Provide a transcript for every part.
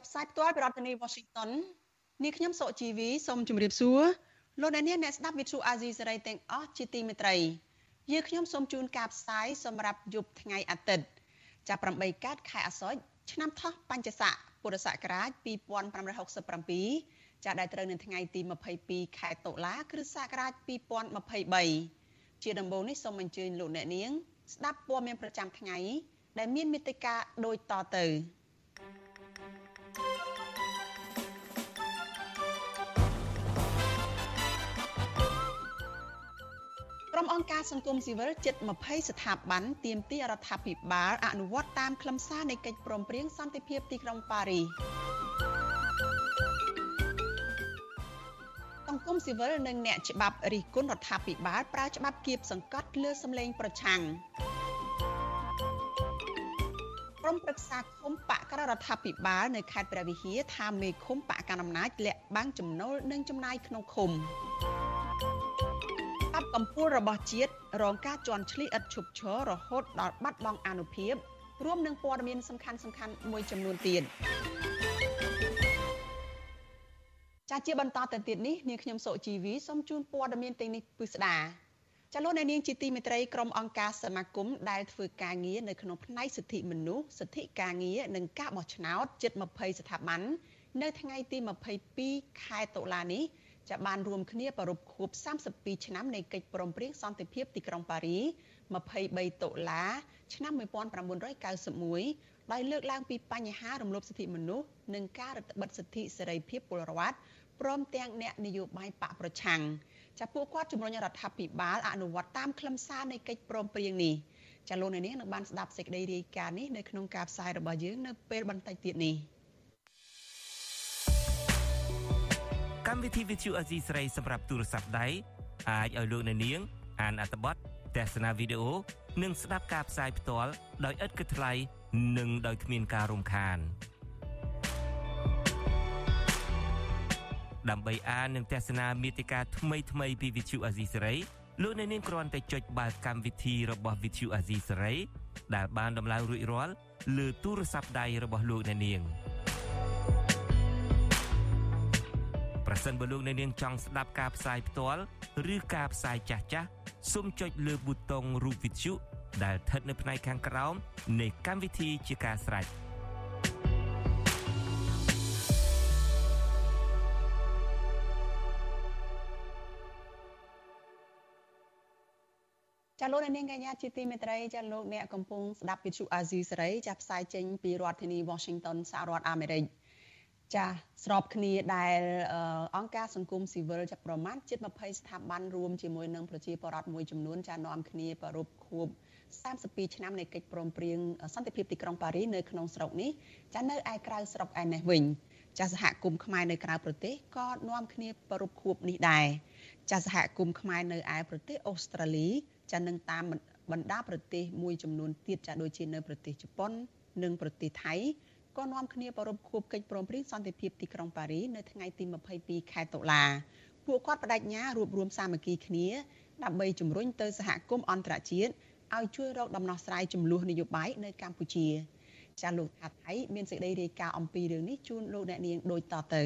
ចាប់ផ្សាយផ្ទាល់ពីរដ្ឋធានី Washington នាងខ្ញុំសុជីវីសូមជម្រាបសួរលោកអ្នកនាងអ្នកស្ដាប់វិទ្យុអាស៊ីសេរីទាំងអស់ជាទីមេត្រីយើងខ្ញុំសូមជូនការផ្សាយសម្រាប់យប់ថ្ងៃអាទិត្យចាប់8កើតខែអាសត់ឆ្នាំថោះបញ្ញស័កពុរសករាជ2567ចាប់ដែលត្រូវនៅថ្ងៃទី22ខែតុលា គ្រិស្តសករាជ2023ជាដំបូងនេះសូមអញ្ជើញលោកអ្នកនាង ស្ដាប់ព័ត៌មានប្រចាំថ្ងៃ ដែលមានមេត្តាដូចតទៅ មអង្គការសង្គមស៊ីវិលជិត20ស្ថាប័នទាមទាររដ្ឋាភិបាលអនុវត្តតាមខ្លឹមសារនៃកិច្ចព្រមព្រៀងសន្តិភាពទីក្រុងប៉ារីសសង្គមស៊ីវិលនិងអ្នកច្បាប់រិះគន់រដ្ឋាភិបាលប្រើច្បាប់គៀបសង្កត់លើសម្លេងប្រឆាំងក្រុមប្រឹក្សាឃុំបកក្ររដ្ឋាភិបាលនៅខេត្តព្រះវិហារថាមេឃុំបកកណ្ដាលអំណាចលាក់បាំងចំណូលនិងចំណាយក្នុងឃុំ បកម្ពុជារបស់ជាតិរងការជន់ឈ្លីឥតឈប់ឈររហូតដល់បាត់បង់អានុភាពរួមនឹងព័ត៌មានសំខាន់សំខាន់មួយចំនួនទៀតចាជាបន្តទៅទៀតនេះនាងខ្ញុំសុជីវីសូមជូនព័ត៌មានទាំងនេះពិស្ដាចលនានាងជាទីមេត្រីក្រុមអង្គការសមាគមដែលធ្វើការងារនៅក្នុងផ្នែកសិទ្ធិមនុស្សសិទ្ធិការងារនិងការបោះឆ្នោតជិត20ស្ថាប័ននៅថ្ងៃទី22ខែតុលានេះ ចាបានរួមគ្នាប្រពខួប32ឆ្នាំនៃកិច្ចព្រមព្រៀងសន្តិភាពទីក្រុងប៉ារី23តុលាឆ្នាំ1991ដោយលើកឡើងពីបញ្ហារំលោភសិទ្ធិមនុស្សនិងការរឹតបន្តឹងសិទ្ធិសេរីភាពពលរដ្ឋព្រមទាំងអ្នកនយោបាយបកប្រឆាំងចាពួកគាត់ជំរុញរដ្ឋាភិបាលអនុវត្តតាមខ្លឹមសារនៃកិច្ចព្រមព្រៀងនេះចាលោកនាងនឹងបានស្ដាប់សេចក្តីរាយការណ៍នេះនៅក្នុងការផ្សាយរបស់យើងនៅពេលបន្តិចទៀតនេះ។ កម្មវិធី Vithu Azizi ស្រីសម្រាប់ទូរស័ព្ទដៃអាចឲ្យលោកអ្នកនាង អានអត្ថបទទស្សនាវីដេអូនិងស្ដាប់ការផ្សាយផ្ទាល់ដោយឥតគិតថ្លៃនិងដោយគ្មានការរំខានដើម្បីអាននិងទស្សនាមេតិការថ្មីថ្មីពី Vithu Azizi ស្រីលោកអ្នកនាងគ្រាន់តែចុចបាល់កម្មវិធីរបស់ Vithu Azizi ស្រីដែលបានដំឡើងរួចរាល់លើទូរស័ព្ទដៃរបស់លោកអ្នកនាង។ ប្រសិនបើលោកអ្នកនាងចង់ស្ដាប់ការផ្សាយផ្ទាល់ឬការផ្សាយចាស់ចាស់សូមចុចលើប៊ូតុងរូបវិទ្យុដែលស្ថិតនៅផ្នែកខាងក្រោមនៃកម្មវិធីជាការស្ដាយចាលោកនាងកញ្ញាជាទីមេត្រីចាលោកអ្នកកំពុងស្ដាប់វិទ្យុអាស៊ីសេរីចាផ្សាយចេញពីរដ្ឋធានី Washington សហរដ្ឋអាមេរិក។ ចាស្របគ្នាដែលអង្គការសង្គមស៊ីវិលចាប្រមាណជិត20ស្ថាប័នរួមជាមួយនឹងប្រជាពលរដ្ឋមួយចំនួនចានាំគ្នាប្រពខួប32ឆ្នាំនៃកិច្ចព្រមព្រៀងសន្តិភាពទីក្រុងប៉ារីសនៅក្នុងស្រុកនេះចានៅឯក្រៅស្រុកឯនេះវិញចាសហគមន៍ខ្មែរនៅក្រៅប្រទេសក៏នាំគ្នាប្រពខួបនេះដែរចាសហគមន៍ខ្មែរនៅឯប្រទេសអូស្ត្រាលីចានឹងតាមបណ្ដាប្រទេសមួយចំនួនទៀតចាដូចជានៅប្រទេសជប៉ុននិងប្រទេសថៃ ក៏នាំគ្នាប្រពខួបកិច្ចព្រមព្រៀងសន្តិភាពទីក្រុងប៉ារីនៅថ្ងៃទី22ខែតុលាពួកគាត់បដិញ្ញារួបរวมសាមគ្គីគ្នាដើម្បីជំរុញទៅសហគមន៍អន្តរជាតិឲ្យជួយរកដំណោះស្រាយចំនួននយោបាយនៅកម្ពុជាចាលោកថាថៃមានសេចក្តីរាយការណ៍អំពីរឿងនេះជូនលោកអ្នកនាងដូចតទៅ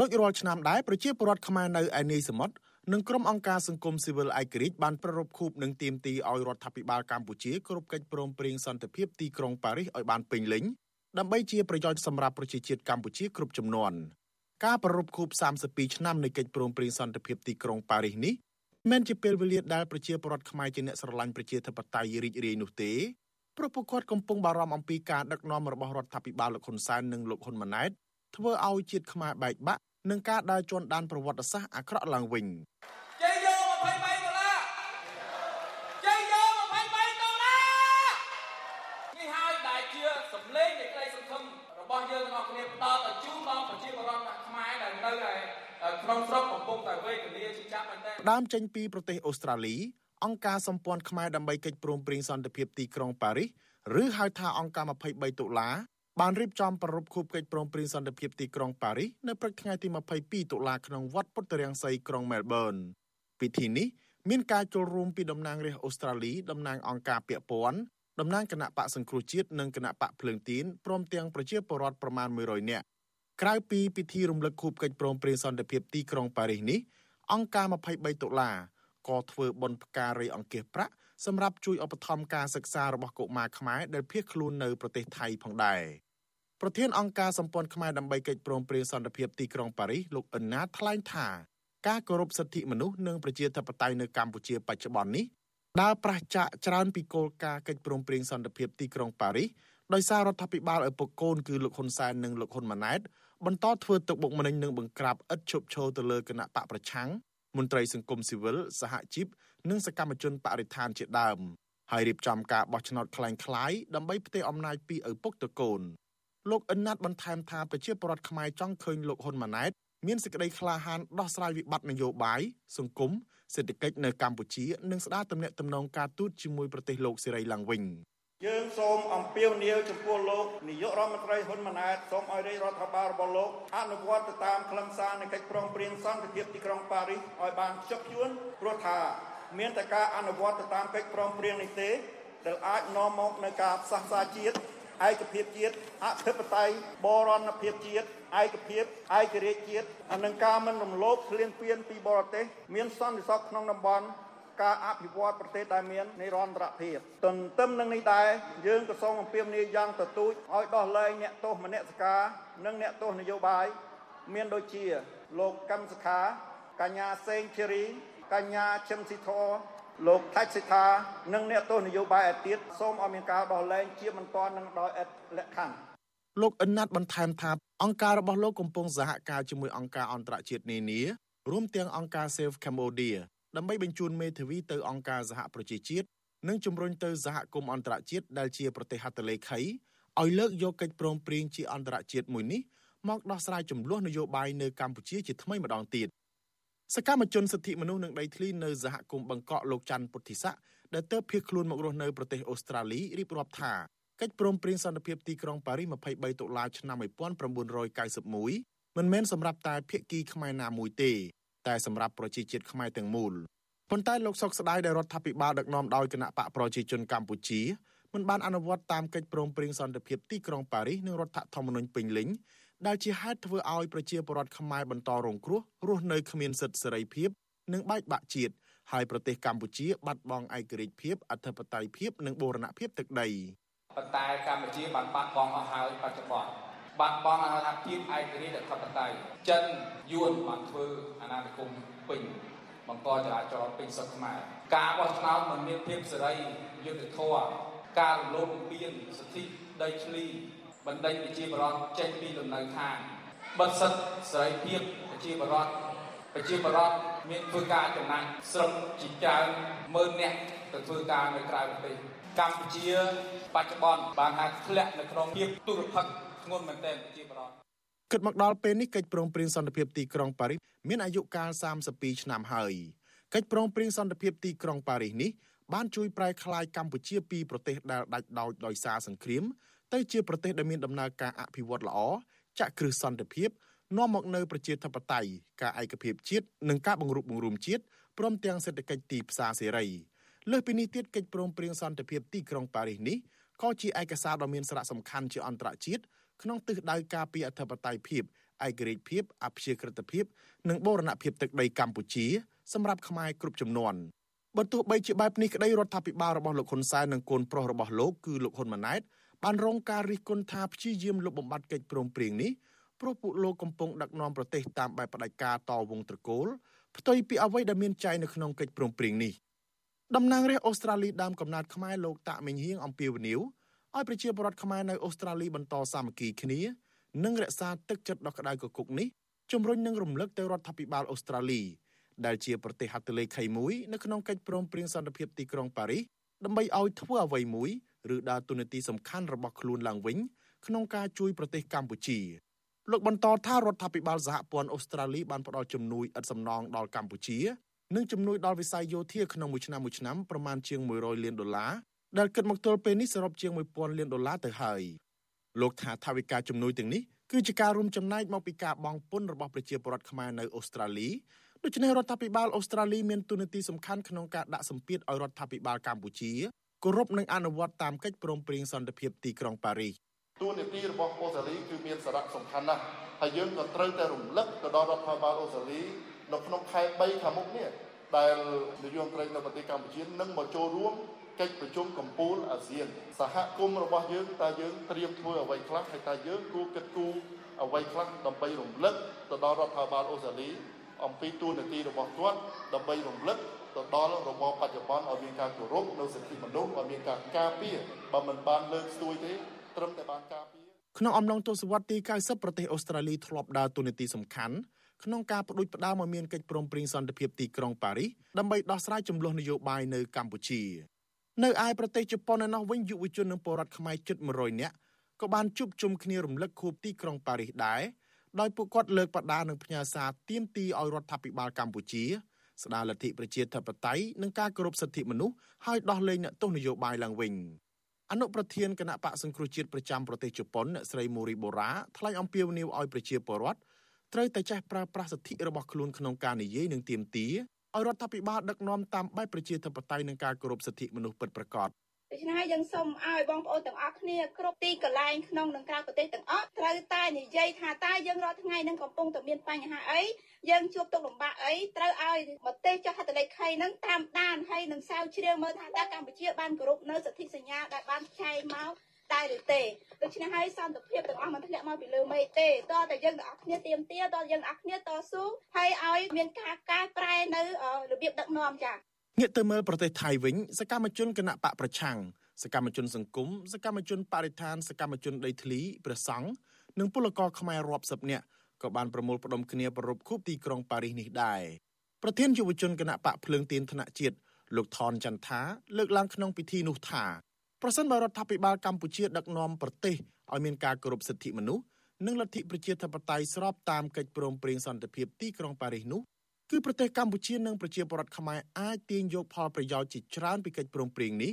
ដូចរាល់ឆ្នាំដែរប្រជាពលរដ្ឋខ្មែរនៅឯនីសមុទ្រនិងក្រុមអង្គការសង្គមស៊ីវិលឯករាជ្យបានប្ររពខូបនិងទាមទារឲ្យរដ្ឋាភិបាលកម្ពុជាគ្រប់កិច្ចព្រមព្រៀងសន្តិភាពទីក្រុងប៉ារីសឲ្យបានពេញលេញ ដើម្បីជាប្រយោជន៍សម្រាប់ប្រជាជាតិកម្ពុជាគ្រប់ចំនួនការប្រពខូប32ឆ្នាំនៃកិច្ចព្រមព្រៀងសន្តិភាពទីក្រុងប៉ារីសនេះមិនជាពេលវេលាដែលប្រជាពលរដ្ឋខ្មែរជាអ្នកស្រឡាញ់ប្រជាធិបតេយ្យរីករាយនោះទេព្រោះពួកគាត់កំពុងបារម្ភអំពីការដឹកនាំរបស់រដ្ឋាភិបាលលោកហ៊ុនសែននិងលោកហ៊ុនម៉ាណែតធ្វើឲ្យជាតិខ្មែរបែកបាក់និងការដើរជន់ដានប្រវត្តិសាស្ត្រអាក្រក់ឡើងវិញជ័យយោ23ដុល្លារជ័យយោ23ដុល្លារនេះហើយដែលជាសម្លេងនៃរបស់យើងទាំងអស់គ្នាផ្ដល់ទៅជូនដល់ប្រជាពលរដ្ឋ ក្នុងស្រុកកំពុងតែវេទនាជាចាប់មែនតើ ផ្ដើមចេញពីប្រទេសអូស្ត្រាលីអង្គការសម្ព័ន្ធខ្មែរដើម្បីកិច្ចព្រមព្រៀងសន្តិភាពទីក្រុងប៉ារីសឬហៅថាអង្គការ23តុលាបានរៀបចំប្រារព្ធខួបកិច្ចព្រមព្រៀងសន្តិភាពទីក្រុងប៉ារីសនៅព្រឹកថ្ងៃទី22តុលាក្នុងវត្តពុទ្ធរាំងសីក្រុងមែលប៊នពិធីនេះមានការចូលរួមពីតំណាងរាស្ត្រអូស្ត្រាលីតំណាងអង្គការពាក់ព័ន្ធតំណាងគណៈបកសង្គ្រោះជាតិនិងគណៈបកភ្លើងទៀនព្រមទាំងប្រជាពលរដ្ឋប្រមាណ100នាក់ក្រៅពីពិធីរំលឹកខួបកិច្ចព្រមព្រៀងសន្តិភាពទីក្រុងប៉ារីសនេះ អង្គការ23តុលាក៏ធ្វើបុណ្យផ្ការីអង្គាសប្រាក់សម្រាប់ជួយឧបត្ថម្ភការសិក្សារបស់កុមារខ្មែរដែលភៀសខ្លួននៅប្រទេសថៃផងដែរប្រធានអង្គការសម្ព័ន្ធខ្មែរដើម្បីកិច្ចព្រមព្រៀងសន្តិភាពទីក្រុងប៉ារីសលោកអិនណាថ្លែងថាការគោរពសិទ្ធិមនុស្សនិងប្រជាធិបតេយ្យនៅកម្ពុជាបច្ចុប្បន្ននេះដើរប្រឆាចច្រើនពីគោលការណ៍កិច្ចព្រមព្រៀងសន្តិភាពទីក្រុងប៉ារីសដោយសាររដ្ឋាភិបាលឪពុកកូនគឺលោកហ៊ុនសែននិងលោកហ៊ុនម៉ាណែត បន្តធ្វើទុកបុកម្នេញនិងបង្ក្រាបឥតឈប់ឈរទៅលើគណៈបកប្រឆាំងមន្ត្រីសង្គមស៊ីវិលសហជីពនិងសកម្មជនបរិស្ថានជាដើមហើយរៀបចំការបោះឆ្នោតคล้ายៗដើម្បីផ្ទេរអំណាចពីឪពុកទៅកូនលោកអិនណាត់បន្ថែមថាប្រជាពលរដ្ឋខ្មែរចង់ឃើញលោកហ៊ុនម៉ាណែតមានសេចក្តីក្លាហានដោះស្រាយវិបត្តិនយោបាយសង្គមសេដ្ឋកិច្ចនៅកម្ពុជានិងស្ដារទំនាក់ទំនងការទូតជាមួយប្រទេសលោកសេរីឡើងវិញ យើងសូមអំពាវនាវចំពោះលោកនាយករដ្ឋមន្ត្រីហ៊ុនម៉ាណែតសូមឲ្យរាជរដ្ឋាភិបាលរបស់លោកអនុវត្តទៅតាមខ្លឹមសារនៃកិច្ចព្រមព្រៀងសន្តិភាពទីក្រុងប៉ារីសឲ្យបានខ្ជាប់ខ្ជួនព្រោះថាមានតែការអនុវត្តទៅតាមកិច្ចព្រមព្រៀងនេះទេដែលអាចនាំមកនូវការផ្សះផ្សាជាតិឯកភាពជាតិអធិបតេយ្យបរណភាពជាតិឯកភាពឯករាជ្យជាតិនិងការមិនរំលោភឃ្លានពានពីបរទេសមានសន្តិសុខក្នុងតំបន់ ការអភិវឌ្ឍប្រទេសដែលមាននិរន្តរភាពទន្ទឹមនឹងនេះដែរយើងក៏សូមអំពាវនាវយ៉ាងទទូចឲ្យដោះលែងអ្នកទោសមនសិការនិងអ្នកទោសនយោបាយមានដូចជា លោកកឹមសុខា កញ្ញាសេងធីរី កញ្ញាឈឹមស៊ីធរលោកថៃសិដ្ឋានិងអ្នកទោសនយោបាយឯទៀតសូមឲ្យមានការដោះលែងជាបន្ទាន់និងដោយឥតលក្ខខណ្ឌលោកអិនណាត់បន្ថែមថាអង្គការរបស់លោកកំពុងសហការជាមួយអង្គការអន្តរជាតិនានារួមទាំងអង្គការ Save Cambodia ដើម្បីបញ្ជូនមេធាវីទៅអង្គការសហប្រជាជាតិនិងជំរុញទៅសហគមន៍អន្តរជាតិដែលជាប្រទេសហត្ថលេខីឲ្យលើកយកកិច្ចព្រមព្រៀងជាអន្តរជាតិមួយនេះមកដោះស្រាយចំនួននយោបាយនៅកម្ពុជាជាថ្មីម្ដងទៀតសកម្មជនសិទ្ធិមនុស្សនិងដីធ្លីនៅសហគមន៍បង្កក់លោកច័ន្ទពុទ្ធិស័កដែលទើបភៀសខ្លួនមករស់នៅប្រទេសអូស្ត្រាលីរៀបរាប់ថាកិច្ចព្រមព្រៀងសន្តិភាពទីក្រុងប៉ារីស23តុលាឆ្នាំ1991មិនមែនសម្រាប់តែភាគីខ្មែរណាមួយទេ តែសម្រាប់ប្រជាជាតិខ្មែរទាំងមូលប៉ុន្តែលោកសុកស្ដាយដែលរដ្ឋាភិបាលដឹកនាំដោយគណៈបកប្រជាជនកម្ពុជាមិនបានអនុវត្តតាមកិច្ចព្រមព្រៀងសន្តិភាពទីក្រុងប៉ារីសនិងរដ្ឋធម្មនុញ្ញពេញលេញដែលជាហេតុធ្វើឲ្យប្រជាពលរដ្ឋខ្មែរបន្តរងគ្រោះរស់នៅគ្មានសិទ្ធិសេរីភាព និងបែកបាក់ជាតិហើយប្រទេសកម្ពុជាបាត់បង់ឯករាជ្យភាពអធិបតេយ្យភាពនិងបូរណភាពទឹកដីប៉ុន្តែកម្ពុជាបានបាត់បង់អស់ហើយបច្ចុប្បន្ន បាត់បង់អាណាភាពឯករាជ្យអធិបតេយ្យចិនយួនបានធ្វើអាណានិគមពេញបង្កចរាចរណ៍ពេញសុខខ្មែរការបោះឆ្នោតមិនមានភាពសេរីយុត្តិធម៌ការរំលោភបំពានសិទ្ធិដីធ្លីបណ្ដេញប្រជាពលរដ្ឋចេញពីលំនៅឋានបិទសិទ្ធិសេរីភាពប្រជាពលរដ្ឋប្រជាពលរដ្ឋមានធ្វើការចំណាយស្រឹមជាច្រើនម៉ឺនអ្នកទៅធ្វើការនៅក្រៅប្រទេសកម្ពុជាបច្ចុប្បន្នបានហាក់ធ្លាក់នៅក្នុងភាពទុរភិក្ស ធ្ងន់មែនទែនប្រជាពលរដ្ឋគិតមកដល់ពេលនេះកិច្ចព្រមព្រៀងសន្តិភាពទីក្រុងប៉ារីសមានអាយុកាល32ឆ្នាំហើយកិច្ចព្រមព្រៀងសន្តិភាពទីក្រុងប៉ារីសនេះបានជួយប្រែក្លាយកម្ពុជាពីប្រទេសដែលដាច់ដោចដោយសារសង្គ្រាម ទៅជាប្រទេសដែលមានដំណើរការអភិវឌ្ឍល្អចាក់គ្រឹះសន្តិភាពនាំមកនូវប្រជាធិបតេយ្យការឯកភាពជាតិនិងការបង្រួបបង្រួមជាតិព្រមទាំងសេដ្ឋកិច្ចទីផ្សារសេរីលើសពីនេះទៀតកិច្ចព្រមព្រៀងសន្តិភាពទីក្រុងប៉ារីសនេះក៏ជាឯកសារដ៏មានសារៈសំខាន់ជាអន្តរជាតិ ក្នុងទិសដៅការពារអធិបតេយ្យភាពឯករាជ្យភាពអព្យាក្រឹតភាព និងបូរណភាពទឹកដីកម្ពុជាសម្រាប់ខ្មែរគ្រប់ចំនួនបើទោះបីជាបែបនេះក្តីរដ្ឋាភិបាលរបស់លោកហ៊ុនសែននិងកូនប្រុសរបស់លោកគឺលោកហ៊ុនម៉ាណែតបានរងការរិះគន់ថាព្យាយាមលុបបំបាត់កិច្ចព្រមព្រៀងនេះព្រោះពួកលោកកំពុងដឹកនាំប្រទេសតាមបែបផ្ដាច់ការតវងត្រកូលផ្ទុយពីអ្វីដែលមានចែងនៅក្នុងកិច្ចព្រមព្រៀងនេះតំណាងរាស្ត្រអូស្ត្រាលីដើមកំណត់ខ្មែរលោកតាក់មិញហៀងអំពីវនីវ ឲ្យប្រជាពលរដ្ឋខ្មែរនៅអូស្ត្រាលីបន្តសាមគ្គីគ្នានិងរក្សាទឹកចិត្តដ៏ក្តៅគគុកនេះជំរុញនិងរំលឹកទៅរដ្ឋាភិបាលអូស្ត្រាលីដែលជាប្រទេសហត្ថលេខីមួយនៅក្នុងកិច្ចព្រមព្រៀងសន្តិភាពទីក្រុងប៉ារីសដើម្បីឲ្យធ្វើអ្វីមួយឬដើរតួនាទីសំខាន់របស់ខ្លួនឡើងវិញក្នុងការជួយប្រទេសកម្ពុជាលោកបន្តថារដ្ឋាភិបាលសហព័ន្ធអូស្ត្រាលីបានផ្តល់ជំនួយឥតសំណងដល់កម្ពុជានិងជំនួយដល់វិស័យយោធាក្នុងមួយឆ្នាំមួយឆ្នាំប្រមាណជាង100លានដុល្លារ ដែលគិតមកទល់ពេលនេះសរុបជាង1000លានដុល្លារទៅហើយលោកថាថាវិការជំនួយទាំងនេះគឺជាការរួមចំណែកមកពីការបង់ពន្ធរបស់ប្រជាពលរដ្ឋខ្មែរនៅអូស្ត្រាលីដូច្នេះរដ្ឋាភិបាលអូស្ត្រាលីមានទូនាទីសំខាន់ក្នុងការដាក់សម្ពាធឲ្យរដ្ឋាភិបាលកម្ពុជាគោរពនិងអនុវត្តតាមកិច្ចព្រមព្រៀងសន្តិភាពទីក្រុងប៉ារីសទូនាទីរបស់អូស្ត្រាលីគឺមានសារៈសំខាន់ណាស់ហើយយើងក៏ត្រូវតែរំលឹកទៅដល់រដ្ឋាភិបាលអូស្ត្រាលីនៅក្នុងខែ3ខាងមុខនេះដែលនាយករដ្ឋមន្ត្រីនៅប្រទេសកម្ពុជានឹងមកចូលរួម កិច្ចប្រជុំកម្ពុជាអាស៊ានសហគមន៍របស់យើងតើយើងត្រៀមធ្វើអ្វីខ្លះហើយតើយើងគួរគិតគូរអ្វីខ្លះដើម្បីរំលឹកទៅដល់រដ្ឋាភិបាលអូស្ត្រាលីអំពីទូនាទីរបស់គាត់ដើម្បីរំលឹកទៅដល់របបបច្ចុប្បន្នឲ្យមានការគោរពនៅសិទ្ធិមនុស្សឲ្យមានការការពារបើមិនបានលើកស្ទួយទេត្រឹមតែបានការពារក្នុងអំឡុងទសវត្សរ៍ទី90ប្រទេសអូស្ត្រាលីធ្លាប់ដើរតួនាទីសំខាន់ក្នុងការបដិបដាមកមានកិច្ចព្រមព្រៀងសន្តិភាពទីក្រុងប៉ារីសដើម្បីដោះស្រាយចំនួននយោបាយនៅកម្ពុជា នៅឯប្រទេសជប៉ុនឯណោះវិញយុវជននិងពលរដ្ឋខ្មែរជិត100នាក់ក៏បានជួបជុំគ្នារំលឹកខួបទីក្រុងប៉ារីសដែរដោយពួកគាត់លើកបដានឹងផ្ញើសារទាមទារឲ្យរដ្ឋាភិបាលកម្ពុជាស្ដារលទ្ធិប្រជាធិបតេយ្យនិងការគោរពសិទ្ធិមនុស្សហើយដោះលែងអ្នកទោសនយោបាយឡើងវិញអនុប្រធានគណៈបកសង្គ្រោះជាតិប្រចាំប្រទេសជប៉ុនអ្នកស្រីមូរីបូរ៉ាថ្លែងអំពាវនាវឲ្យប្រជាពលរដ្ឋត្រូវតែចេះប្រើប្រាស់សិទ្ធិរបស់ខ្លួនក្នុងការនិយាយនិងទាមទារ ឲ្យរដ្ឋាភិបាលដឹកនាំតាមបែបប្រជាធិបតេយ្យនិងការគោរពសិទ្ធិមនុស្សពិតប្រាកដដូច្នេះហើយយើងសូមឲ្យបងប្អូនទាំងអស់គ្នាគ្រប់ទីកន្លែងក្នុងនិងក្រៅប្រទេសទាំងអស់ត្រូវតែនិយាយថាតើយើងរាល់ថ្ងៃនឹងកំពុងតែមានបញ្ហាអីយើងជួបទុកលំបាកអីត្រូវឲ្យប្រទេសចុះហត្ថលេខីនឹងតាមដានហើយនឹងសាវជ្រាវមើលថាតើកម្ពុជាបានគោរពនៅសិទ្ធិសញ្ញាដែលបានចែងមក តែឬទេដូច្នេះហើយសន្តិភាពទាំងអស់មិនធ្លាក់មកពីលើមេឃទេតើតែយើងទាំងអស់គ្នាទៀមទាតើយើងទាំងអស់គ្នាតស៊ូហើយឲ្យមានការកែប្រែនៅរបៀបដឹកនាំចា៎ងាកទៅមើលប្រទេសថៃវិញសកម្មជនគណៈបកប្រឆាំងសកម្មជនសង្គមសកម្មជនបរិស្ថានសកម្មជនដីធ្លីព្រះសង្ឃនិងពលករខ្មែររាប់សិបនាក់ក៏បានប្រមូលផ្ដុំគ្នាប្រពខូបទីក្រុងប៉ារីសនេះដែរប្រធានយុវជនគណៈបកភ្លើងទៀនថ្នាក់ជាតិលោកថនចន្ទថាលើកឡើងក្នុងពិធីនោះថា ប្រសិនបើរដ្ឋាភិបាលកម្ពុជាដឹកនាំប្រទេសឲ្យមានការគោរពសិទ្ធិមនុស្សនិងលទ្ធិប្រជាធិបតេយ្យស្របតាមកិច្ចព្រមព្រៀងសន្តិភាពទីក្រុងប៉ារីសនោះគឺប្រទេសកម្ពុជានិងប្រជាពលរដ្ឋខ្មែរអាចទាញយកផលប្រយោជន៍ជាច្រើនពីកិច្ចព្រមព្រៀងនេះ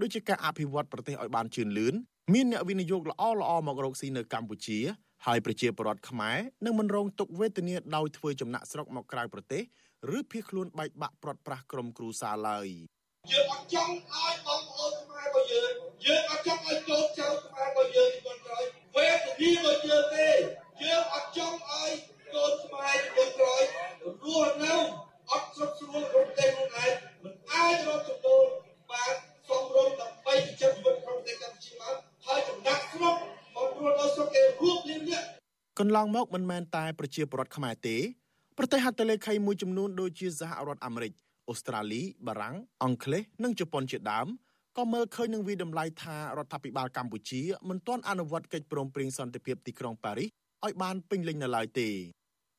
ដូចជាការអភិវឌ្ឍប្រទេសឲ្យបានជឿនលឿនមានអ្នកវិនិយោគល្អល្អមករកស៊ីនៅកម្ពុជាហើយប្រជាពលរដ្ឋខ្មែរនឹងមិនរងទុក្ខវេទនាដោយធ្វើចំណាក់ស្រុកមកក្រៅប្រទេសឬភៀសខ្លួនបែកបាក់ព្រាត់ប្រាសក្រុមគ្រួសារឡើយយើងអត់ចង់ឲ្យបងប្អូនខ្មែររបស់ យើងយើងអត់ចង់ឲ្យកូនចៅខ្មែររបស់យើងជំនាន់ក្រោយវេទនារបស់យើងទេយើងអត់ចង់ឲ្យកូនខ្មែរជំនាន់ក្រោយរស់នៅអត់ស្រុកស្រួលក្នុងប្រទេសខ្លួនឯងមិនអាចរកចំណូលបានសមរម្យដើម្បីចិញ្ចឹមជីវិតក្នុងប្រទេសកម្ពុជាបានហើយចំណាក់ស្រុកមករស់នៅស្រុកគេរួបលៀងនេះកន្លងមកមិនមែនតែប្រជាពលរដ្ឋខ្មែរទេប្រទេសហត្ថលេខីមួយចំនួនដូចជាសហរដ្ឋអាមេរិកអូស្ត្រាលីបារាំងអង់គ្លេសនិងជប៉ុនជាដើម ក៏មើលឃើញនឹងវិតម្លៃថារដ្ឋាភិបាលកម្ពុជាមិនទាន់អនុវត្តកិច្ចព្រមព្រៀងសន្តិភាពទីក្រុងប៉ារីសឲ្យបានពេញលេញនៅឡើយទេ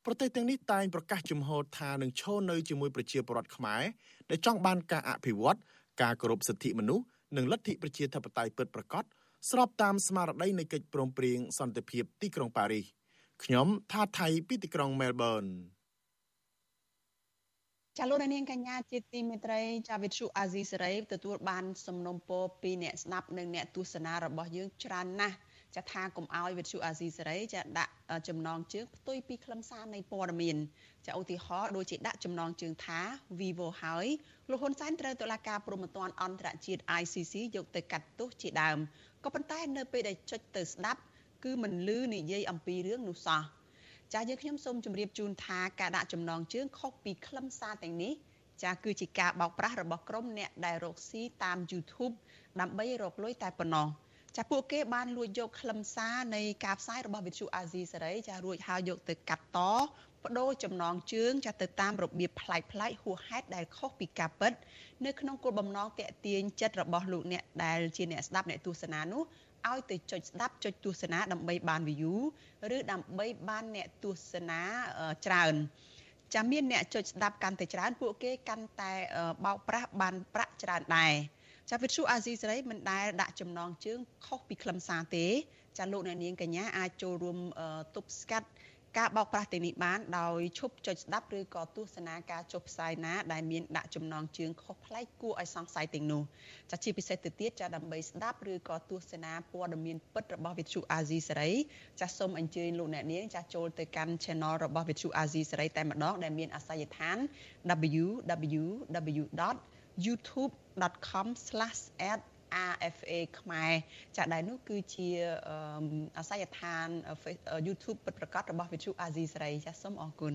ប្រទេសទាំងនេះតែងប្រកាសជំហរថានឹងឈរនៅជាមួយប្រជាពលរដ្ឋខ្មែរដែលចង់បានការអភិវឌ្ឍការគោរពសិទ្ធិមនុស្សនិងលទ្ធិប្រជាធិបតេយ្យពិតប្រាកដស្របតាមស្មារតីនៃកិច្ចព្រមព្រៀងសន្តិភាពទីក្រុងប៉ារីសខ្ញុំថាថៃពីទីក្រុងមែលប៊ន ចាលោកនាងកញ្ញាជាទីមេត្រីចាវិទ្យុអាស៊ីសេរីទទួលបានសំណុំពរពីអ្នកស្ដាប់និងអ្នកទស្សនារបស់យើងច្រើនណាស់ចាថាកុំឲ្យវិទ្យុអាស៊ីសេរីចាដាក់ចំណងជើងផ្ទុយពីខ្លឹមសារនៃព័ត៌មានចាឧទាហរណ៍ដូចជាដាក់ចំណងជើងថា Vivo ហើយលោកហ៊ុនសែនត្រូវតុលាការព្រហ្មទណ្ឌអន្តរជាតិ ICC យកទៅកាត់ទោសជាដើមក៏ប៉ុន្តែនៅពេលដែលចុចទៅស្ដាប់គឺមិនលឺនិយាយអំពីរឿងនោះសោះ ចាយើងខ្ញុំសូមជម្រាបជូនថាការដាក់ចំណងជើងខុសពីខ្លឹមសារទាំងនេះចាគឺជាការបោកប្រាស់របស់ក្រុមអ្នកដែលរកស៊ីតាម YouTube ដើម្បីរកលុយតែប៉ុណ្ណោះចាពួកគេបានលួចយកខ្លឹមសារនៃការផ្សាយរបស់វិទ្យុអាស៊ីសេរីចារួចហើយយកទៅកាត់តបដូរចំណងជើងចាទៅតាមរបៀបប្លែកប្លែកហួសហេតុដែលខុសពីការពិត នៅក្នុងគោលបំណងតាក់ទាញចិត្តរបស់លោកអ្នកដែលជាអ្នកស្ដាប់អ្នកទស្សនានោះ ឲ្យទៅចុចស្ដាប់ចុចទស្សនាដើម្បីបាន view ឬដើម្បីបានអ្នកទស្សនាច្រើនចាំមានអ្នកចុចស្ដាប់កាន់តែច្រើនពួកគេកាន់តែបោកប្រាស់បានប្រាក់ច្រើនដែរចាវិទ្យុអាស៊ីសេរីមិនដែលដាក់ចំណងជើងខុសពីខ្លឹមសារទេចាលោកអ្នកនាងកញ្ញាអាចចូលរួមទប់ស្កាត់ ការបោកប្រាស់ទាំងនេះបានដោយឈប់ចុចស្ដាប់ឬក៏ទស្សនាការចុះផ្សាយណាដែលមានដាក់ចំណងជើងខុសប្លែកគួរឲ្យសង្ស័យទាំងនោះចាជាពិសេសទៅទៀតចាដើម្បីស្ដាប់ឬក៏ទស្សនាព័ត៌មានពិតរបស់វិទ្យុអាស៊ីសេរីចាសូមអញ្ជើញលោកអ្នកនាងចាចូលទៅកាន់ Channel របស់វិទ្យុអាស៊ីសេរីតែម្ដងដែលមានអាសយដ្ឋាន www.youtube.com/ad RFA ខ្មែរចាដែលនោះគឺជាអាសយដ្ឋាន YouTube ពិតប្រាកដរបស់វិទ្យុអាស៊ីសេរីចាសូមអរគុណ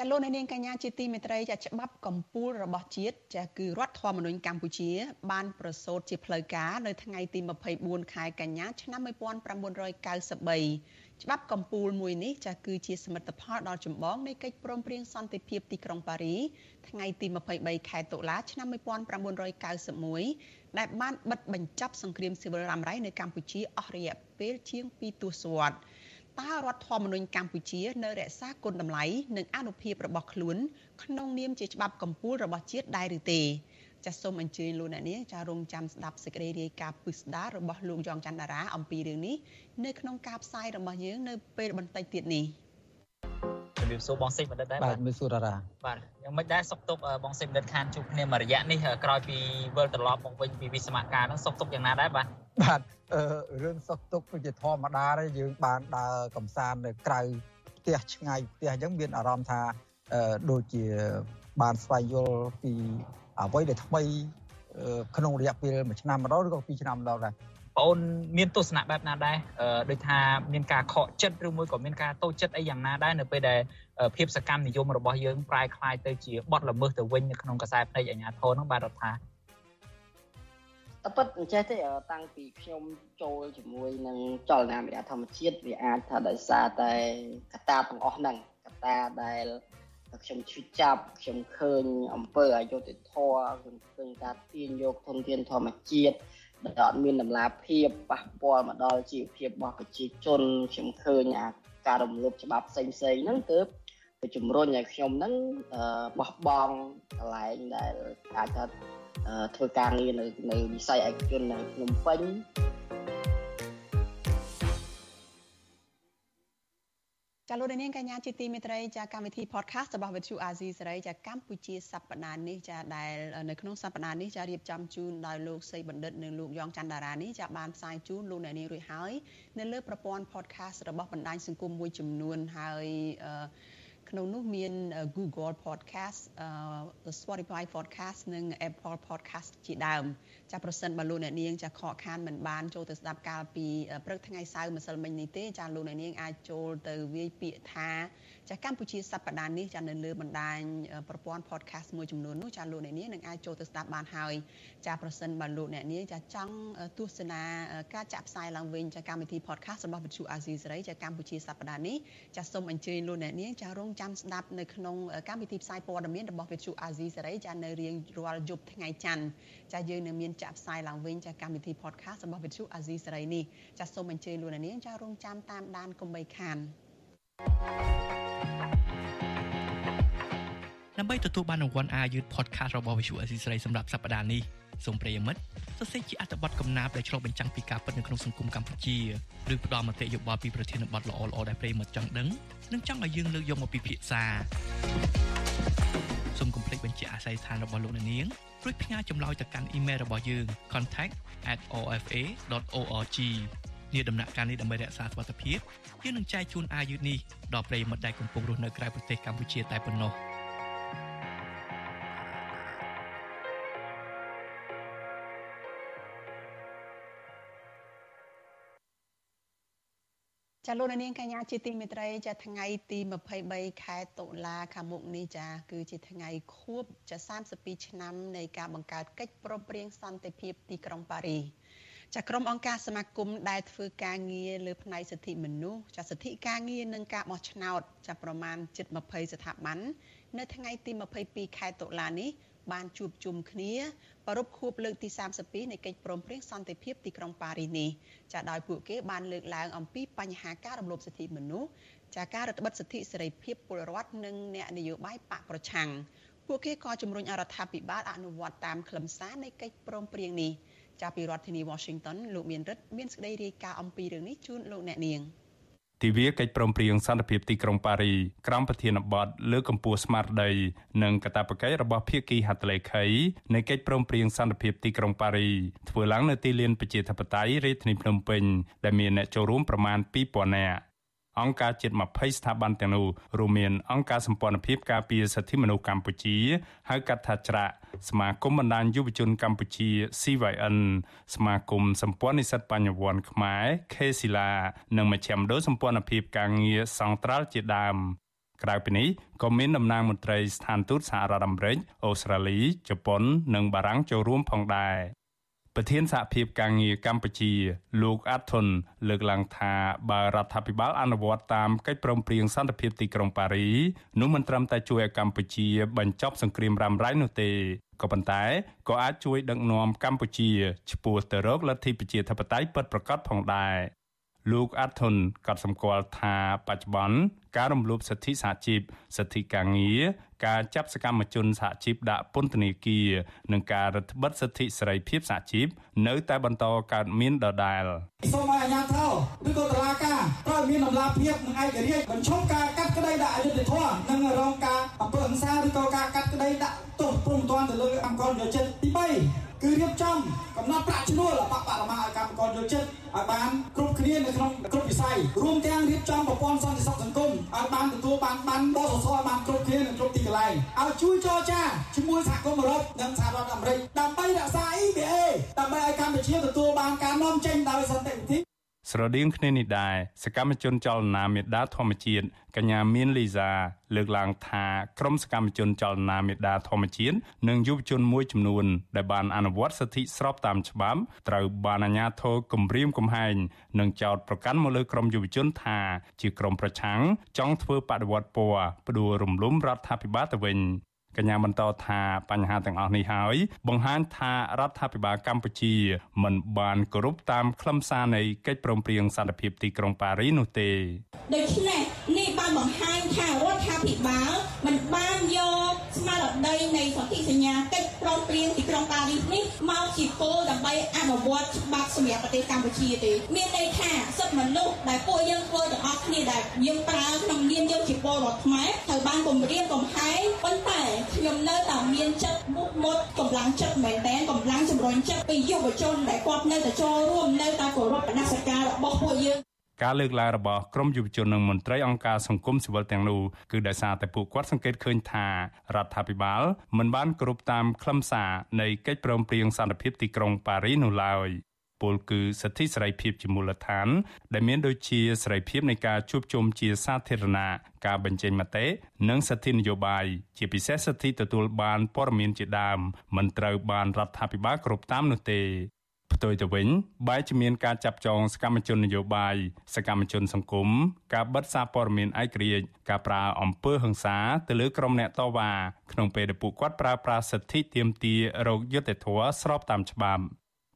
ចាលោកនាងកញ្ញាជាទីមេត្រីចាច្បាប់កម្ពុជារបស់ជាតិចាគឺរដ្ឋធម្មនុញ្ញកម្ពុជា បានប្រសូតជាផ្លូវការនៅថ្ងៃទី24ខែកញ្ញាឆ្នាំ1993ច្បាប់កម្ពុជាមួយនេះចាគឺជាសមិទ្ធផលដ៏ចម្បងនៃកិច្ចព្រមព្រៀងសន្តិភាពទីក្រុងប៉ារីថ្ងៃទី23ខែតុលាឆ្នាំ1991ដែលបានបិទបញ្ចប់សង្គ្រាមស៊ីវិលរ៉ាំរ៉ៃនៅកម្ពុជាអស់រយៈពេលជាង2ទសវត្សរ៍ តើរដ្ឋធម្មនុញ្ញកម្ពុជានៅរក្សាគុណតម្លៃនិងអនុភាពរបស់ខ្លួនក្នុងនាមជាច្បាប់កម្ពុជារបស់ជាតិដែរឬទេចាសសូមអញ្ជើញលោកអ្នកនាងចារងចាំស្ដាប់សេចក្តីរាយការណ៍ពិស្ដាររបស់លោកយ៉ងច័ន្ទតារាអំពីរឿងនេះនៅក្នុងការផ្សាយរបស់យើងនៅពេលបន្តិចទៀតនេះជំ រាបសួរបងសេចបណ្ឌិតដែរបាទជំរាបសួរតារាបាទយ៉ាងម៉េចដែរសុកទុកបងសេចបណ្ឌិតខានជួបគ្នាមួយរយៈនេះក្រោយពីវិលត្រឡប់មកវិញពីវិសមការហ្នឹងសុកទុកយ៉ាងណាដែរបាទបាទអឺរឿងសុខទុក្ខគឺជាធម្មតាទេយើងបានដើរកំសាន្តនៅក្រៅផ្ទះឆ្ងាយផ្ទះអញ្ចឹងមានអារម្មណ៍ថាអឺដូចជាបានស្វែងយល់ពីអ្វីដែលថ្មីក្នុងរយៈពេល1ឆ្នាំម្ដងឬក៏2ឆ្នាំម្ដងដែរ បងអូនមានទស្សនៈបែបណាដែរដូចថាមានការខកចិត្តឬមួយក៏មានការតូចចិត្តអីយ៉ាងណាដែរនៅពេលដែលភាពសកម្មនិយមរបស់យើងប្រែคล้ายទៅជាបទល្មើសទៅវិញនៅក្នុងខ្សែភ្នែកអាជ្ញាធរហ្នឹងបាទរដ្ឋាតែពិតអញ្ចេះទេតាំងពីខ្ញុំចូលជាមួយនឹងចលនាមេដាធម្មជាតិវាអាចថាដោយសារតែកត្តាទាំងអស់ហ្នឹងកត្តាដែលខ្ញុំឈឺចាប់ខ្ញុំឃើញអំពើអយុត្តិធម៌ខ្ញុំឃើញការទាញយកធនធានធម្មជាតិ ដែលអត់មានតម្លាភាពប៉ះពាល់មកដល់ជីវភាពរបស់ប្រជាជនខ្ញុំឃើញអាការរំលោភច្បាប់ផ្សេងផ្សេងហ្នឹងទើបទៅជំរុញឲ្យខ្ញុំហ្នឹងបោះបង់កន្លែងដែលអាចថាធ្វើការងារនៅនៅវិស័យឯកជននៅភ្នំពេញ ចាលោកនាងកញ្ញាជាទីមេត្រីចាកម្មវិធី podcast របស់ Vithu Azizi សេរីចាកម្ពុជាសប្តាហ៍នេះចាដែលនៅក្នុងសប្តាហ៍នេះចារៀបចំជូនដោយលោកសីបណ្ឌិតនិងលោកយ៉ងច័ន្ទតារានេះចាបានផ្សាយជូនលោកអ្នកនាងរួចហើយនៅលើប្រព័ន្ធ podcast របស់បណ្ដាញសង្គមមួយចំនួនហើយអឺ ក្នុងនោះមាន Google Podcast Spotify Podcast និង Apple Podcast ជាដើមចាប្រសិនបើលោកអ្នកនាងចាខកខានមិនបានចូលទៅស្ដាប់កាលពីព្រឹកថ្ងៃសៅរ៍ម្សិលមិញនេះទេចាលោកអ្នកនាងអាចចូលទៅវាយពាក្យថា ចាកម្ពុជាសប្តាហ៍នេះចានៅលើបណ្ដាញប្រព័ន្ធ podcast មួយចំនួននោះចាលោកអ្នកនាងនឹងអាចចូលទៅស្ដាប់បានហើយចាប្រសិនបើលោកអ្នកនាងចាចង់ទស្សនាការចាក់ផ្សាយឡើងវិញចាកម្មវិធី podcast របស់វិទ្យុអាស៊ីសេរីចាកម្ពុជាសប្តាហ៍នេះចាសូមអញ្ជើញលោកអ្នកនាងចារងចាំស្ដាប់នៅក្នុងកម្មវិធីផ្សាយព័ត៌មានរបស់វិទ្យុអាស៊ីសេរីចានៅរៀងរាល់យប់ថ្ងៃច័ន្ទចាយើងនឹងមានចាក់ផ្សាយឡើងវិញចាកម្មវិធី podcast របស់វិទ្យុអាស៊ីសេរីនេះចាសូមអញ្ជើញលោកអ្នកនាងចារងចាំតាមដានកុំបីខាន thank you ដើម្បីទទួលបានរង្វាន់ Ayut Podcast របស់ Visual Assisray សម្រាប់សប្តាហ៍នេះសូមប្រិយមិត្តសរសេរជាអត្ថបទកំណាព្យដែលឆ្លុះបញ្ចាំងពីការពិតនៅក្នុងសង្គមកម្ពុជាឬផ្ដល់មតិយោបល់ពីប្រធានបទល្អៗដែលប្រិយមិត្តចង់ដឹងនិងចង់ឲ្យយើងលើកយកមកពិភាក្សាសូមកុំភ្លេចបញ្ជាក់អាស័យដ្ឋានរបស់លោកអ្នកនាងរួចផ្ញើចម្លើយទៅកាន់អ៊ីមែលរបស់យើង contact@ofa.org នាដំណាក់កាលនេះដើម្បីរក្សាសុវត្ថិភាពយើងនឹងចែកជូនអាយុនេះដល់ប្រិយមិត្តដែលកំពុងរស់នៅក្រៅប្រទេសកម្ពុជាតែប៉ុណ្ណោះ។ចាលោកនាងកញ្ញាជាទីមេត្រីចាថ្ងៃទី23ខែតុលាខាងមុខនេះចាគឺជាថ្ងៃខួបចា32ឆ្នាំនៃការបង្កើតកិច្ចព្រមព្រៀងសន្តិភាពទីក្រុងប៉ារីស ចាក្រុមអង្គការសមាគមដែលធ្វើការងារលើផ្នែកសិទ្ធិមនុស្សចាសិទ្ធិការងារនិងការបោះឆ្នោតចាប្រមាណជិត20ស្ថាប័ននៅថ្ងៃទី22ខែតុលានេះបានជួបជុំគ្នាប្រារព្ធខួបលើកទី32នៃកិច្ចព្រមព្រៀងសន្តិភាពទីក្រុងប៉ារីសនេះចាដោយពួកគេបានលើកឡើងអំពីបញ្ហាការរំលោភសិទ្ធិមនុស្សចាការរដ្ឋបិទសិទ្ធិសេរីភាពពលរដ្ឋនិងអ្នកនយោបាយបកប្រឆាំងពួកគេក៏ជំរុញអរដ្ឋាភិបាលអនុវត្តតាមខ្លឹមសារនៃកិច្ចព្រមព្រៀងនេះ ចាប់ពីរដ្ឋធានី Washington លោកមានរិទ្ធមានសេចក្តីរាយការណ៍អំពីរឿងនេះជូនលោកអ្នកនាងទិវាកិច្ចព្រមព្រៀងសន្តិភាពទីក្រុងប៉ារីក្រោមប្រធានបទលើកកម្ពស់ស្មារតីនិងកាតព្វកិច្ចរបស់ភាគីហត្ថលេខីនៃកិច្ចព្រមព្រៀងសន្តិភាពទីក្រុងប៉ារីធ្វើឡើងនៅទីលានប្រជាធិបតេយ្យរាជធានីភ្នំពេញដែលមានអ្នកចូលរួមប្រមាណ2000នាក់ អង្គការជិត20ស្ថាប័នទាំងនោះរួមមានអង្គការសម្ព័ន្ធភាពការពារសិទ្ធិមនុស្សកម្ពុជាហៅកាត់ថាច្រាក់សមាគមបណ្ដាញយុវជនកម្ពុជា CYN សមាគមសម្ព័ន្ធនិស្សិតបញ្ញវន្តខ្មែរ KSILA និងមជ្ឈមណ្ឌលសម្ព័ន្ធភាពការងារសង្ត្រាល់ជាដើមក្រៅពីនេះក៏មានតំណាងមន្ត្រីស្ថានទូតសហរដ្ឋអាមេរិកអូស្ត្រាលីជប៉ុន និងបារាំងចូលរួមផងដែរ ប្រធានសហភាពការងារកម្ពុជា លោកអាត់ធុនលើកឡើងថាបើរដ្ឋាភិបាលអនុវត្តតាមកិច្ចព្រមព្រៀងសន្តិភាពទីក្រុងប៉ារីនោះមិនត្រឹមតែជួយឲ្យកម្ពុជាបញ្ចប់សង្គ្រាមរ៉ាំរ៉ៃនោះទេក៏ប៉ុន្តែក៏អាចជួយដឹកនាំកម្ពុជាឆ្ពោះទៅរកលទ្ធិប្រជាធិបតេយ្យពិតប្រាកដផងដែរលោកអាត់ធុនក៏សម្គាល់ថាបច្ចុប្បន្នការរំលោភសិទ្ធិសហជីពសិទ្ធិការងារ ការចាប់សកម្មជនសហជីពដាក់ពន្ធនាគារនិងការរដ្ឋបិទសិទ្ធិសេរីភាពសហជីពនៅតែបន្តកើតមានដដែលសូមឲ្យអាជ្ញាធរឬក៏តុលាការត្រូវមានដំណាភាពនិងឯករាជ្យបញ្ឈប់ការកាត់ក្តីដាក់អយុត្តិធម៌និងរងការអំពើហិង្សាឬក៏ការកាត់ក្តីដាក់ទោសព្រមទាន់ទៅលើអង្គការយោចិត្តទី3 គឺរៀបចំកំណត់ប្រាក់ឈ្នួលបបរមាឲ្យកម្មករយោចិត្តឲ្យបានគ្រប់គ្នានៅក្នុងគ្រប់វិស័យរួមទាំងរៀបចំប្រព័ន្ធសន្តិសុខសង្គមឲ្យបានទទួលបានបានបសសឲ្យបានគ្រប់គ្នានៅគ្រប់ទីកន្លែងឲ្យជួយចរចាជាមួយសហគមន៍អឺរ៉ុបនិងសហរដ្ឋអាមេរិកដើម្បីរក្សា EBA ដើម្បីឲ្យកម្ពុជាទទួលបានការនាំចេញដោយសន្តិវិធី ស្រដៀងគ្នានេះដែរសកម្មជនចលនាមេដាធម្មជាតិកញ្ញាមានលីសាលើកឡើងថាក្រុមសកម្មជនចលនាមេដាធម្មជាតិនិងយុវជនមួយចំនួនដែលបានអនុវត្តសិទ្ធិស្របតាមច្បាប់ត្រូវបានអាជ្ញាធរគំរាមកំហែងនិងចោទប្រកាន់មកលើក្រុមយុវជនថាជាក្រុមប្រឆាំងចង់ធ្វើបដិវត្តពណ៌ផ្ដួលរំលំរដ្ឋាភិបាលទៅវិញ កញ្ញាបន្តថាបញ្ហាទាំងអស់នេះហើយបង្ហាញថារដ្ឋាភិបាលកម្ពុជាមិនបានគោរពតាមខ្លឹមសារនៃកិច្ចព្រមព្រៀងសន្តិភាពទីក្រុងប៉ារីនោះទេដូច្នេះនេះបានបង្ហាញថារដ្ឋាភិបាលមិនបានយកស្មារតី នៃសន្ធិសញ្ញាកិច្ចព្រមព្រៀងទីក្រុងប៉ារីសនេះមកជាគោលដើម្បីអនុវត្តច្បាប់សម្រាប់ប្រទេសកម្ពុជាទេមានន័យថាសិទ្ធិមនុស្សដែលពួកយើងធ្វើទាំងអស់គ្នាដែលយើងប្រើក្នុងនាមយើងជាពលរដ្ឋខ្មែរត្រូវបានគម្រាមកំហែងប៉ុន្តែខ្ញុំនៅតែមានចិត្តមុខមុតកម្លាំងចិត្តមែនតែនកម្លាំងជំរុញចិត្តពីយុវជនដែលគាត់នៅតែចូលរួមនៅតែគោរពបដិសេធការរបស់ពួកយើង ការលើកឡើងរបស់ក្រមយុវជននិងមន្ត្រីអង្គការសង្គមស៊ីវិលទាំងនោះគឺដោយសារតែពួកគាត់សង្កេតឃើញថារដ្ឋាភិបាលមិនបានគ្រប់តាមខ្លឹមសារនៃកិច្ចព្រមព្រៀងសន្តិភាពទីក្រុងប៉ារីនោះឡើយពលគឺសិទ្ធិសេរីភាពជាមូលដ្ឋាន ដែលមានដូចជាសេរីភាពនៃការជួបជុំជាសាធារណៈការបញ្ចេញមតិនិងសិទ្ធិនយោបាយជាពិសេសសិទ្ធិទទួលបានព័ត៌មានជាដើមមិនត្រូវបានរដ្ឋាភិបាលគ្រប់តាមនោះទេ ផ្ទុយទៅវិញបែរជាមានការចាប់ចងសកម្មជននយោបាយសកម្មជនសង្គមការបិទសារព័ត៌មានឯករាជ្យការប្រើអំពើហិង្សាទៅលើក្រុមអ្នកតវ៉ាក្នុងពេលដែលពួកគាត់ប្រើប្រាស់សិទ្ធិទាមទាររោគយុត្តិធម៌ស្របតាមច្បាប់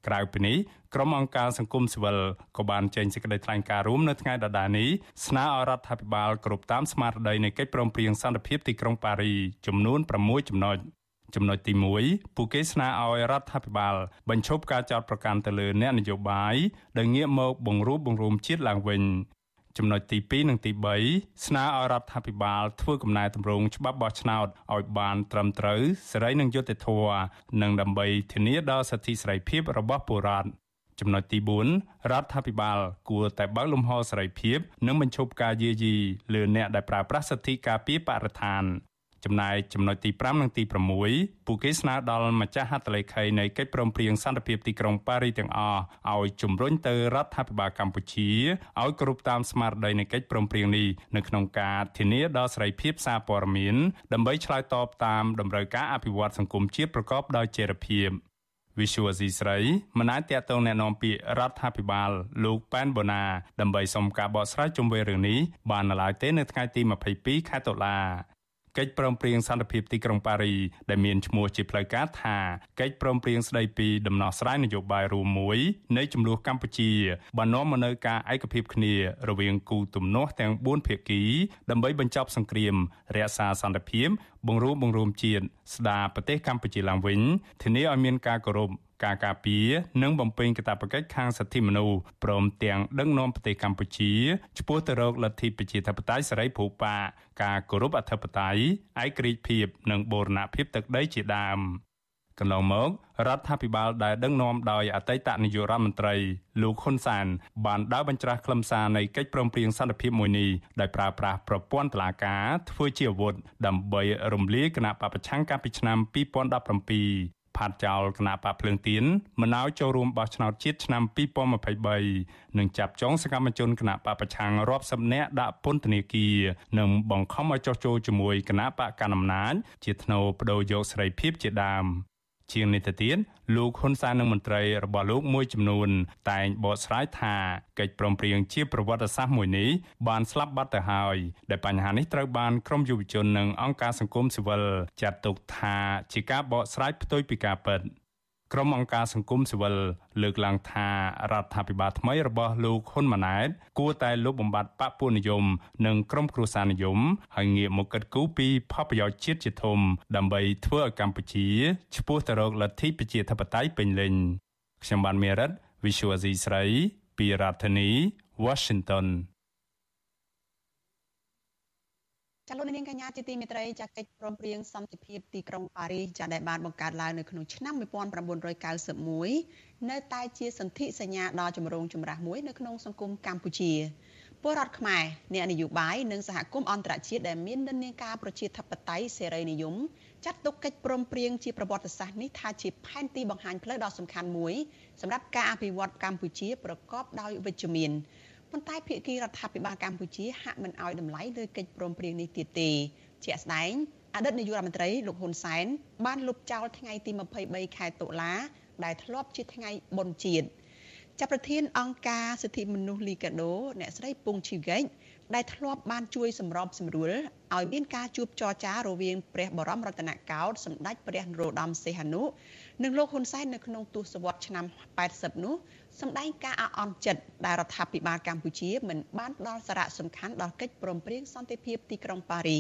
ក្រៅពីនេះក្រុមអង្គការសង្គមស៊ីវិលក៏បានចេញសេចក្តីថ្លែងការណ៍រួមនៅថ្ងៃដដែលនេះស្នើឲ្យរដ្ឋាភិបាលគ្រប់តាមស្មារតីនៃកិច្ចព្រមព្រៀងសន្តិភាពទីក្រុងប៉ារី ចំនួន6ចំណុច ចំណុចទី1ពួកគេស្នើឲ្យរដ្ឋាភិបាលបញ្ឈប់ការចោទប្រកាន់ទៅលើអ្នកនយោបាយដែលងាកមកបង្រួបបង្រួមជាតិឡើងវិញចំណុចទី2និងទី3ស្នើឲ្យរដ្ឋាភិបាលធ្វើកំណែតម្រង់ច្បាប់បោះឆ្នោតឲ្យបានត្រឹមត្រូវសេរីនិងយុត្តិធម៌និងដើម្បីធានាដល់សិទ្ធិសេរីភាពរបស់ពលរដ្ឋចំណុចទី4រដ្ឋាភិបាលគួរតែបើកលំហសេរីភាពនិងបញ្ឈប់ការយាយីលើអ្នកដែលប្រើប្រាស់សិទ្ធិការពារបរិស្ថាន ចំណែកចំណុចទី5និងទី6ពួកគេស្នើដល់ម្ចាស់ហត្ថលេខីនៃកិច្ចព្រមព្រៀងសន្តិភាពទីក្រុងប៉ារីទាំងអស់ឲ្យជំរុញទៅរដ្ឋាភិបាលកម្ពុជាឲ្យគ្រប់តាមស្មារតីនៃកិច្ចព្រមព្រៀងនេះនៅក្នុងការធានាដល់សេរីភាពសារព័ត៌មានដើម្បីឆ្លើយតបតាមតម្រូវការអភិវឌ្ឍសង្គមជាតិប្រកបដោយចីរភាពវិសុវស៊ីស្រីមិនអាចតតងแนะនាំពាក្យរដ្ឋាភិបាលលោកប៉ែនបូណាដើម្បីសុំការបកស្រាយជុំវិញរឿងនេះបាននៅឡើយទេនៅថ្ងៃទី22ខែតុលា កិច្ចព្រមព្រៀងសន្តិភាពទីក្រុងប៉ារីដែលមានឈ្មោះជាផ្លូវការថាកិច្ចព្រមព្រៀងស្តីពីដំណោះស្រាយនយោបាយរួមមួយនៃចំនួនកម្ពុជាបាននាំមកនូវការឯកភាពគ្នារវាងគូទំនាស់ទាំង4ភាគីដើម្បីបញ្ចប់សង្គ្រាមរក្សាសន្តិភាពបង្រួបបង្រួមជាតិស្ដារប្រទេសកម្ពុជាឡើងវិញធានាឲ្យមានការគោរព ការការពារនិងបំពេញកាតព្វកិច្ចខាងសិទ្ធិមនុស្សព្រមទាំងដឹកនាំប្រទេសកម្ពុជាឆ្ពោះទៅរកលទ្ធិប្រជាធិបតេយ្យសេរីភូប៉ាការគោរពអធិបតេយ្យឯករាជ្យភាព និងបូរណភាពទឹកដីជាដើមកន្លងមករដ្ឋាភិបាលដែលដឹកនាំដោយអតីតនាយករដ្ឋមន្ត្រីលោកហ៊ុនសាន បានដើរបញ្ច្រាស់ខ្លឹមសារនៃកិច្ចព្រមព្រៀងសន្តិភាពមួយនេះដោយប្រើប្រាស់ប្រព័ន្ធតុលាការធ្វើជាអាវុធដើម្បីរំលាយគណៈបពប្រឆាំងកាលពីឆ្នាំ2017 ផាត់ចោលគណៈបកភ្លើងទៀនមិនឲ្យចូលរួមបោះឆ្នោតជាតិឆ្នាំ2023និងចាប់ចងសកម្មជនគណៈបកប្រឆាំងរាប់សិបនាក់ដាក់ពន្ធនាគារនិងបង្ខំឲ្យចោះចូលជាមួយគណៈបកកណ្ដាលអំណាចជាថ្នូវបដូរយកសេរីភាពជាដើម ជាងនេះទៅទៀតលោកហ៊ុនសែននិងមន្ត្រីរបស់លោកមួយចំនួន តែងបកស្រាយថាកិច្ចព្រមព្រៀងជាប្រវត្តិសាស្ត្រមួយនេះបានស្លាប់បាត់ទៅហើយដែលបញ្ហានេះត្រូវបានក្រមយុវជននិងអង្គការសង្គមស៊ីវិលចាត់ទុកថាជាការបកស្រាយផ្ទុយពីការពិត។ ក្រុមអង្គការសង្គមស៊ីវិលលើកឡើងថារដ្ឋាភិបាលថ្មីរបស់លោកហ៊ុនម៉ាណែតគួរតែលុបបំបាត់បពុនិយម និងក្រុមគ្រួសារនិយមហើយងាកមកកិត្តគូពីផលប្រយោជន៍ជាតិជាធំ ដើម្បីធ្វើឲ្យកម្ពុជាឆ្ពោះទៅរកលទ្ធិប្រជាធិបតេយ្យពេញលេញខ្ញុំបានមេរិត Visual Asia ស្រីពីរដ្ឋធានី Washington ចាលោកនាងកញ្ញាជាទីមេត្រីចាកិច្ចព្រមព្រៀងសន្តិភាពទីក្រុងប៉ារីសចាដែលបានបង្កើតឡើងនៅក្នុងឆ្នាំ1991នៅតែជាសន្ធិសញ្ញាដ៏ចម្រូងចម្រាសមួយនៅក្នុងសង្គមកម្ពុជាពលរដ្ឋខ្មែរអ្នកនយោបាយនិងសហគមន៍អន្តរជាតិដែលមាននិន្នាការប្រជាធិបតេយ្យសេរីនិយមចាត់ទុកកិច្ចព្រមព្រៀងជាប្រវត្តិសាស្ត្រនេះថាជាផែនទីបង្ហាញផ្លូវដ៏សំខាន់មួយសម្រាប់ការអភិវឌ្ឍកម្ពុជាប្រកបដោយវិជ្ជមាន ប៉ុន្តែភាគីរដ្ឋាភិបាលកម្ពុជាហាក់មិនអោយតម្លៃលើកិច្ចព្រមព្រៀងនេះទៀតទេជាក់ស្ដែងអតីតនាយករដ្ឋមន្ត្រីលោកហ៊ុនសែនបានលុបចោលថ្ងៃទី23ខែតុលា ដែលធ្លាប់ជាថ្ងៃបុណ្យជាតិចាប់ប្រធានអង្គការសិទ្ធិមនុស្សលីកាដូអ្នកស្រីពងឈីហ្គិចដែលធ្លាប់បានជួយសម្របសម្រួលឲ្យមានការជួបចរចារវាងព្រះបរមរតនកោដ្ឋសម្ដេចព្រះនរោត្តមសីហនុនិងលោកហ៊ុនសែននៅក្នុងទសវត្សរ៍ឆ្នាំ80នោះ សម្ដែងការអអន់ចិត្តដែលរដ្ឋាភិបាលកម្ពុជាមិនបានផ្ដល់សារៈសំខាន់ដល់កិច្ចព្រមព្រៀងសន្តិភាពទីក្រុងប៉ារី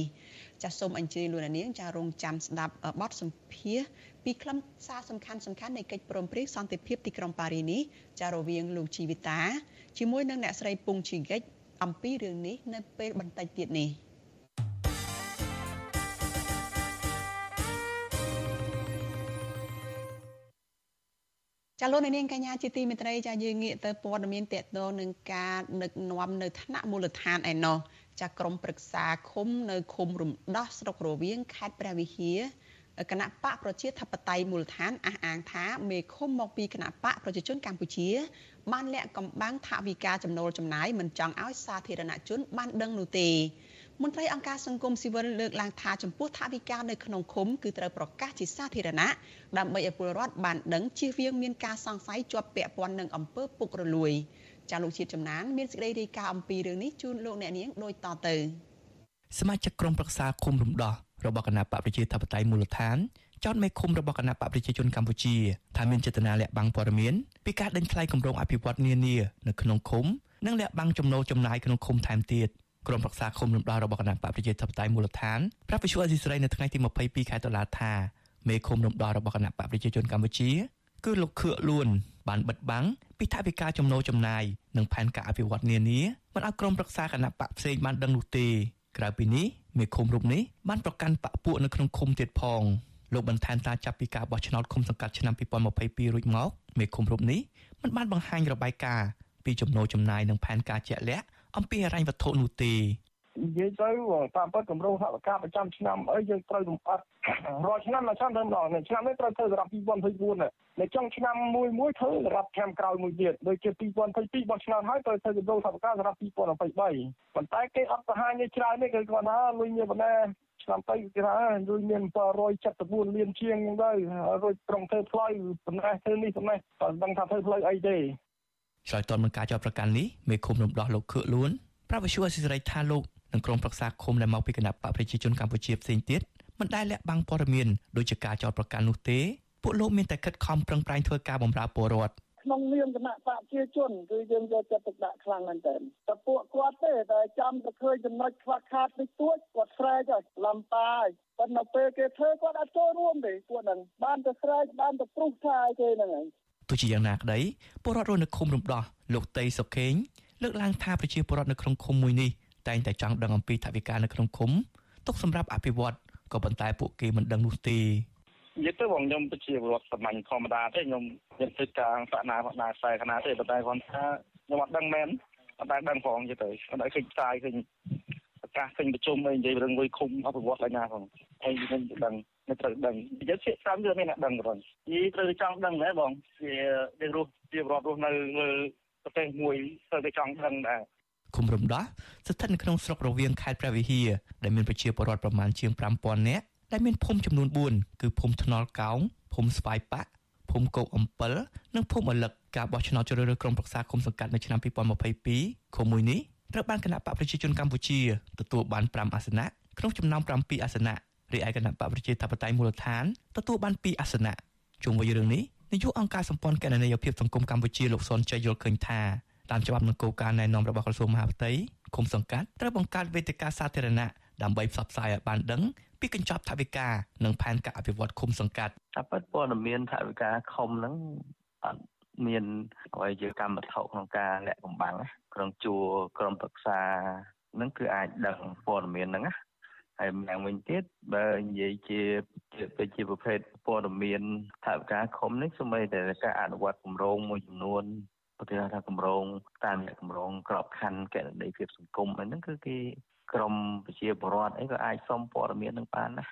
ចាសសូមអញ្ជើញលោកនាងចារងចាំស្ដាប់បទសម្ភាសពីខ្លឹមសារសំខាន់សំខាន់នៃកិច្ចព្រមព្រៀងសន្តិភាពទីក្រុងប៉ារីនេះចារវាងលោកជីវិតាជាមួយនឹងអ្នកស្រីពុងជីហ្គិចអំពីរឿងនេះនៅពេលបន្តិចទៀតនេះ។ ចាលោកនាងកញ្ញាជាទីមេត្រីចាយើងងាកទៅព័ត៌មានតកតនឹងការដឹកនាំនៅថ្នាក់មូលដ្ឋានឯណោះចាក្រមប្រឹក្សាឃុំនៅឃុំរំដោះស្រុករវៀងខេត្តព្រះវិហារគណៈបកប្រជាធិបតេយ្យមូលដ្ឋានអះអាងថាមេឃុំមកពីគណៈបកប្រជាជនកម្ពុជា បានលាក់កំបាំងថាវិការចំណូលចំណាយមិនចង់ឲ្យសាធារណជនបានដឹងនោះទេ មន្ត្រីអង្គការសង្គមស៊ីវិលលើកឡើងថាចំពោះថាវិការនៅក្នុងឃុំគឺត្រូវប្រកាសជាសាធារណៈដើម្បីឲ្យពលរដ្ឋបានដឹងជៀសវាងមានការសង្ស័យជាប់ពាក់ព័ន្ធនឹងអំពើពុករលួយចាលោកជាតិចំណានមានសេចក្តីរាយការណ៍អំពីរឿងនេះជូនលោកអ្នកនាងដូចតទៅសមាជិកក្រុមប្រឹក្សាឃុំរំដោះរបស់គណៈបកប្រជាធិបតេយ្យមូលដ្ឋានចោទមេឃុំរបស់គណៈបកប្រជាជនកម្ពុជាថាមានចេតនាលាក់បាំងព័ត៌មានពីការដេញថ្លៃគម្រោងអភិវឌ្ឍនានានៅក្នុងឃុំនិងលាក់បាំងចំណូលចំណាយក្នុងឃុំថែមទៀត ក្រុមប្រឹក្សាឃុំលំដារបស់គណៈបកប្រជាធិបតេយ្យមូលដ្ឋានប្រាប់វិសុអេស៊ីស្រីនៅថ្ងៃទី22ខែតុលាថាមេឃុំលំដារបស់គណៈបកប្រជាជនកម្ពុជា គឺលោកខឿលួន បានបិទបាំងពីថវិកាចំណូលចំណាយនិងផែនការអភិវឌ្ឍនានាមិនឲ្យក្រុមប្រឹក្សាគណៈបកផ្សេងបានដឹងនោះទេក្រៅពីនេះមេឃុំរូបនេះបានប្រកាន់បកពួកនៅក្នុងឃុំទៀតផងលោកបន្ថែមថាចាប់ពីការបោះឆ្នោតឃុំសង្កាត់ឆ្នាំ2022រួចមកមេឃុំរូបនេះមិនបានបង្ហាញរបាយការណ៍ពីចំណូលចំណាយនិងផែនការជាក់លាក់ អំពីហិរញ្ញវត្ថុនោះទេនិយាយទៅតាមពិតគម្រោងថវិកាប្រចាំឆ្នាំអីយើងត្រូវលំអិតរាល់ឆ្នាំមួយឆ្នាំទៅម្ដងឆ្នាំនេះត្រូវធ្វើសម្រាប់2024នៅចុងឆ្នាំមួយមួយធ្វើសម្រាប់ឆ្នាំក្រោយមួយទៀតដូចជា2022បោះឆ្នោតហើយត្រូវធ្វើគម្រោងថវិកាសម្រាប់2023ប៉ុន្តែគេអត់បង្ហាញច្រើនទេគឺគាត់ថាលុយមានប៉ុណ្ណាឆ្នាំទៅគេថាលុយមាន174លានជាងហ្នឹងទៅរួចត្រង់ធ្វើផ្លូវប៉ុណ្ណេះធ្វើនេះប៉ុណ្ណេះតែដឹងថាធ្វើផ្លូវអីទេ ឆ្លើយតបនឹងការចោទប្រកាន់នេះមេឃុំរំដោះលោកខឿលួនប្រាប់វិសុវអសិរ័យថាលោកនិងក្រុមប្រឹក្សាឃុំដែលមកពីគណៈបកប្រជាជនកម្ពុជាផ្សេងទៀតមិនដែលលាក់បាំងព័ត៌មានដោយជាការចោទប្រកាន់នោះទេពួកលោកមានតែខិតខំប្រឹងប្រែងធ្វើការបម្រើពលរដ្ឋក្នុងនាមគណៈបកប្រជាជនគឺយើងយកចិត្តទុកដាក់ខ្លាំងមែនទែនតែពួកគាត់ទេតែចាំតែឃើញចំណុចខ្វះខាតតិចតួចគាត់ស្រែកឲ្យលំតាយប៉ុន្តែពេលគេធ្វើគាត់អត់ចូលរួមទេពួកហ្នឹងបានតែស្រែកបានតែព្រុសថាឲ្យគេហ្នឹងឯង ទោះជាយ៉ាងណាក្តីពលរដ្ឋរស់នៅឃុំរំដោះលោកតេសុខេងលើកឡើងថាប្រជាពលរដ្ឋនៅក្នុងឃុំមួយនេះតែងតែចង់ដឹងអំពីថវិកានៅក្នុងឃុំទុកសម្រាប់អភិវឌ្ឍក៏ប៉ុន្តែពួកគេមិនដឹងនោះទេនិយាយទៅបងខ្ញុំជាពលរដ្ឋសាមញ្ញធម្មតាទេខ្ញុំខ្ញុំធ្វើការសក្តានុពលខ្សែខណៈទេប៉ុន្តែគាត់ថាខ្ញុំអត់ដឹងមែនអត់ដែរដឹងផងនិយាយទៅអត់ដែរឃើញផ្សាយឃើញប្រកាសឃើញប្រជុំអីនិយាយរឿងមួយឃុំអភិវឌ្ឍឡើងណាផងហើយខ្ញុំដឹងមិ នត្រូវដឹងនិយាយជាតាមយើងមានអ្នកដឹងបងនិយាយត្រូវចង់ដឹងដែរបងជាយើងរស់ជាពលរដ្ឋរស់នៅលើប្រទេសមួយត្រូវតែចង់ដឹងដែរឃុំរំដោះស្ថិតនៅក្នុងស្រុករវៀងខេត្តព្រះវិហារដែលមានប្រជាពលរដ្ឋប្រមាណជាង5000នាក់ដែលមានភូមិចំនួន4គឺភូមិថ្នល់កោងភូមិស្វាយប៉ាក់ភូមិគោកអំពិលនិងភូមិអលឹកការបោះឆ្នោតជ្រើសរើសក្រុមប្រឹក្សាគុំសង្កាត់នៅឆ្នាំ2022ឃុំមួយនេះត្រូវបានគណៈបកប្រជាជនកម្ពុជាទទួលបាន5អាសនៈក្នុងចំណោម7អាសនៈ រីឯគណៈបកប្រជាធិបតេយ្យមូលដ្ឋានទទួលបាន2អាសនៈជុំវិញរឿងនេះនាយកអង្គការសម្ព័ន្ធគណនេយ្យភាពសង្គមកម្ពុជាលោកសុនជ័យយល់ឃើញថាតាមច្បាប់និងគោលការណ៍ណែនាំរបស់ក្រសួងមហាផ្ទៃគុំសង្កាត់ត្រូវបង្កើតវេទិកាសាធារណៈដើម្បីផ្សព្វផ្សាយឲ្យបានដឹងពីកញ្ចប់ថវិកានិងផែនការអភិវឌ្ឍឃុំសង្កាត់តែពិតព័ត៌មានថវិកាឃុំហ្នឹងអត់មានអ្វីជាកម្មវត្ថុក្នុងការលាក់កំបាំងក្នុងជួរក្រុមប្រឹក្សាហ្នឹងគឺអាចដឹងព័ត៌មានហ្នឹងណា ហើយម្យ៉ាងវិញទៀតបើនិយាយជាជាជាប្រភេទព័ត៌មានថវិកាឃុំនេះសូម្បីតែការអនុវត្តគម្រោងមួយចំនួនឧទាហរណ៍ថាគម្រោងតាមរយៈគម្រោងក្របខ័ណ្ឌកណន័យភាពសង្គមហ្នឹងគឺគេក្រមប្រជាពលរដ្ឋអីក៏អាចសុំព័ត៌មាននឹងបានណា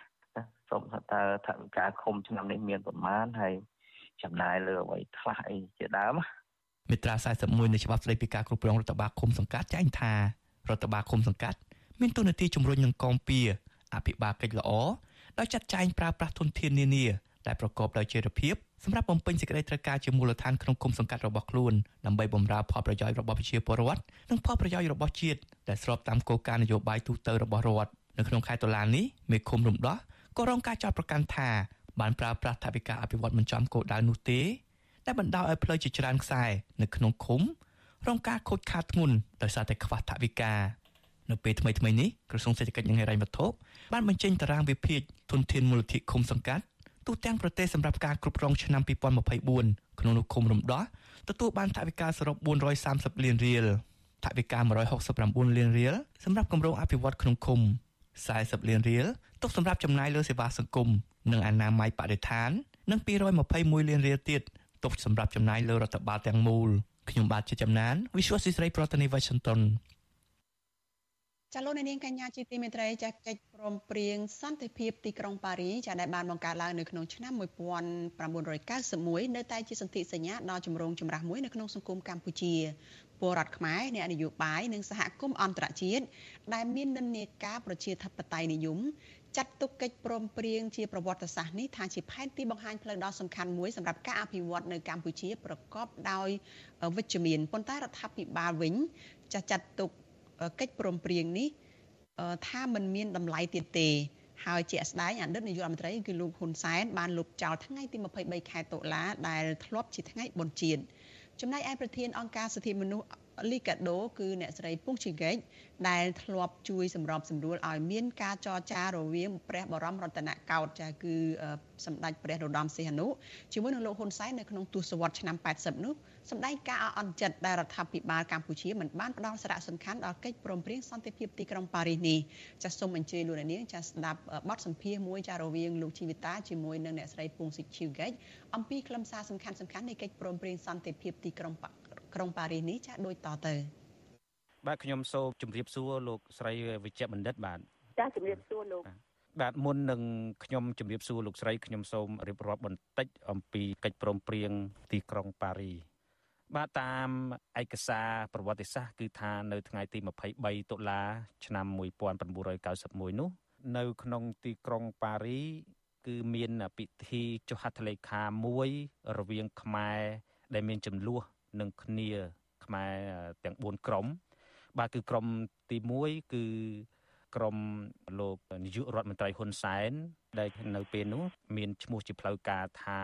សុំថាតើថវិកាឃុំឆ្នាំនេះមានប្រមាណហើយចំណាយលើអ្វីខ្លះអីជាដើមមាត្រា41នៃច្បាប់ស្តីពីការគ្រប់គ្រងរដ្ឋបាលឃុំសង្កាត់ចែងថារដ្ឋបាលឃុំសង្កាត់ មានទូនាទីជំរុញនិងគាំពៀអភិបាលកិច្ចល្អដោយចាត់ចែងប្រើប្រាស់ធនធាននានាដែលប្រកបដោយចីរភាពសម្រាប់បំពេញសេចក្តីត្រូវការជាមូលដ្ឋានក្នុងគុំសង្កាត់របស់ខ្លួនដើម្បីបម្រើផលប្រយោជន៍របស់ប្រជាពលរដ្ឋនិងផលប្រយោជន៍របស់ជាតិដែលស្របតាមគោលការណ៍នយោបាយទូទៅរបស់រដ្ឋនៅក្នុងខែតុលានេះមេឃុំរំដោះក៏រងការចោទប្រកាន់ថាបានប្រើប្រាស់ថវិកាអភិវឌ្ឍមិនចំគោលដៅនោះទេដែលបណ្ដាលឲ្យផ្លូវជាច្រើនខ្សែនៅក្នុងឃុំរងការខូចខាតធ្ងន់ដោយសារតែខ្វះថវិកា នៅពេលថ្មីៗនេះក្រសួងសេដ្ឋកិច្ចនិងហិរញ្ញវត្ថុបានបញ្ចេញតារាងវិភាគធនធានមូលធនឃុំសង្កាត់ទូទាំងប្រទេសសម្រាប់ការគ្រប់គ្រងឆ្នាំ2024ក្នុងនោះឃុំរំដោះទទួលបានថវិកាសរុប430លានរៀលថវិកា169លានរៀលសម្រាប់គម្រោងអភិវឌ្ឍក្នុងឃុំ40លានរៀលទុកសម្រាប់ចំណាយលើសេវាសង្គមនិងអនាម័យបរិស្ថាន និង221លានរៀលទៀតទុកសម្រាប់ចំណាយលើរដ្ឋបាលទាំងមូលខ្ញុំបាទជាចំណាន Visual Society ប្រធានាទី Washington ចាលោកនាងកញ្ញាជាទីមេត្រីចាកិច្ចព្រមព្រៀងសន្តិភាពទីក្រុងប៉ារីចាដែលបានបង្កើតឡើងនៅក្នុងឆ្នាំ1991នៅតែជាសន្ធិសញ្ញាដ៏ចម្រូងចម្រាសមួយនៅក្នុងសង្គមកម្ពុជាពលរដ្ឋខ្មែរអ្នកនយោបាយនិងសហគមន៍អន្តរជាតិដែលមាននិន្នាការប្រជាធិបតេយ្យនិយមចាត់ទុកកិច្ចព្រមព្រៀងជាប្រវត្តិសាស្ត្រនេះថាជាផែនទីបង្ហាញផ្លូវដ៏សំខាន់មួយសម្រាប់ការអភិវឌ្ឍនៅកម្ពុជាប្រកបដោយវិជ្ជមានប៉ុន្តែរដ្ឋាភិបាលវិញចាត់ចាត់ទុក កិច្ចព្រមព្រៀងនេះថាมันមានតម្លៃទៀតទេហើយជាស្ដែងអតីតនាយករដ្ឋមន្ត្រីគឺលោកហ៊ុនសែនបានលុបចោលថ្ងៃទី23ខែតុលាដែលធ្លាប់ជាថ្ងៃបុណ្យជាតិចំណែកឯប្រធានអង្គការសិទ្ធិមនុស្សលីកាដូគឺអ្នកស្រីពុងជីកេកដែលធ្លាប់ជួយសម្របសម្រួលឲ្យមានការចរចារវាងព្រះបរមរតនកោដ្ឋចាគឺសម្ដេចព្រះនរោត្តមសីហនុជាមួយនឹងលោកហ៊ុនសែននៅក្នុងទសវត្សរ៍ឆ្នាំ80នោះ សម្ដែងការអអន់ចិត្តដែលរដ្ឋាភិបាលកម្ពុជាមិនបានផ្ដល់សារៈសំខាន់ដល់កិច្ចព្រមព្រៀងសន្តិភាពទីក្រុងប៉ារីសនេះចាសសូមអញ្ជើញលោកនាងចាសស្ដាប់បទសម្ភាសន៍មួយចារវាងលោកជីវិតាជាមួយនឹងអ្នកស្រីពុងស៊ីឈីវហ្គេចអំពីខ្លឹមសារសំខាន់សំខាន់នៃកិច្ចព្រមព្រៀងសន្តិភាពទីក្រុងក្រុងប៉ារីសនេះចាដូចតទៅបាទខ្ញុំសូមជម្រាបសួរលោកស្រីវិជ្ជបណ្ឌិតបាទចាជម្រាបសួរលោកបាទមុននឹងខ្ញុំជម្រាបសួរលោកស្រីខ្ញុំសូមរៀបរាប់បន្តិចអំពីកិច្ចព្រមព្រៀងទីក្រុងប៉ារីស បាទតាមឯកសារប្រវត្តិសាស្ត្រគឺថានៅថ្ងៃទី23តុលាឆ្នាំ1991នោះនៅក្នុងទីក្រុងប៉ារីគឺមានពិធីចុះហត្ថលេខាមួយរវាងខ្មែរដែលមានចំនួននឹងគ្នា ខ្មែរទាំង4ក្រុម បាទគឺក្រុមទី1គឺក្រុមលោកនាយករដ្ឋមន្ត្រីហ៊ុនសែនដែលនៅពេលនោះមានឈ្មោះជាផ្លូវការថា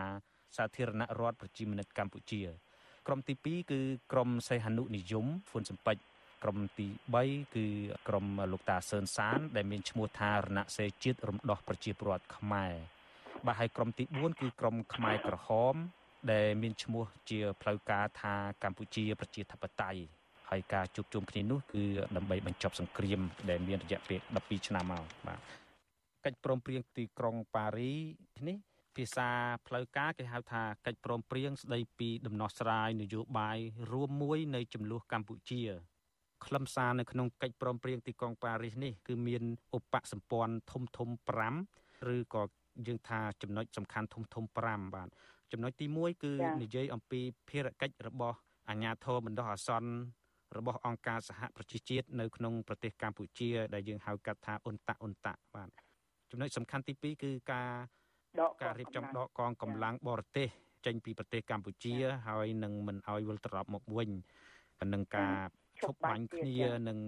សាធារណរដ្ឋប្រជាមានិតកម្ពុជា ក្រុមទី2គឺក្រុមសេហនុនិយមហ្វុនសំពេចក្រុមទី3គឺក្រុមលោកតាសឿនសាន ដែលមានឈ្មោះថារណសេជាតិរំដោះប្រជាពលរដ្ឋខ្មែរបាទហើយក្រុមទី4គឺក្រុមខ្មែរក្រហម ដែលមានឈ្មោះជាផ្លូវការថាកម្ពុជាប្រជាធិបតេយ្យហើយការជួបជុំគ្នានោះគឺដើម្បីបញ្ចប់សង្គ្រាម ដែលមានរយៈពេល12ឆ្នាំមកបាទកិច្ចព្រមព្រៀងទីក្រុងប៉ារីនេះ ភាសាផ្លូវការគេហៅថាកិច្ចព្រមព្រៀងស្ដីពីដំណោះស្រាយនយោបាយរួមមួយនៃចំនួនកម្ពុជាខ្លឹមសារនៅក្នុងកិច្ចព្រមព្រៀងទីក្រុងប៉ារីសនេះគឺមានឧបសម្ព័ន្ធធំធំ5ឬក៏យើងថាចំណុចសំខាន់ធំធំ5បាទចំណុចទី1គឺនិយាយអំពីភារកិច្ចរបស់អាជ្ញាធរបណ្ដោះអាសន្នរបស់អង្គការសហប្រជាជាតិនៅក្នុងប្រទេសកម្ពុជា ដែលយើងហៅកាត់ថាអ៊ុនតាក់អ៊ុនតាក់បាទចំណុចសំខាន់ទី2គឺការ ការរៀបចំដកកងកម្លាំងបរទេសចេញពីប្រទេសកម្ពុជា ហើយនឹងមិនឲ្យវិលត្រឡប់មកវិញនឹងការឈប់បាញ់គ្នានឹង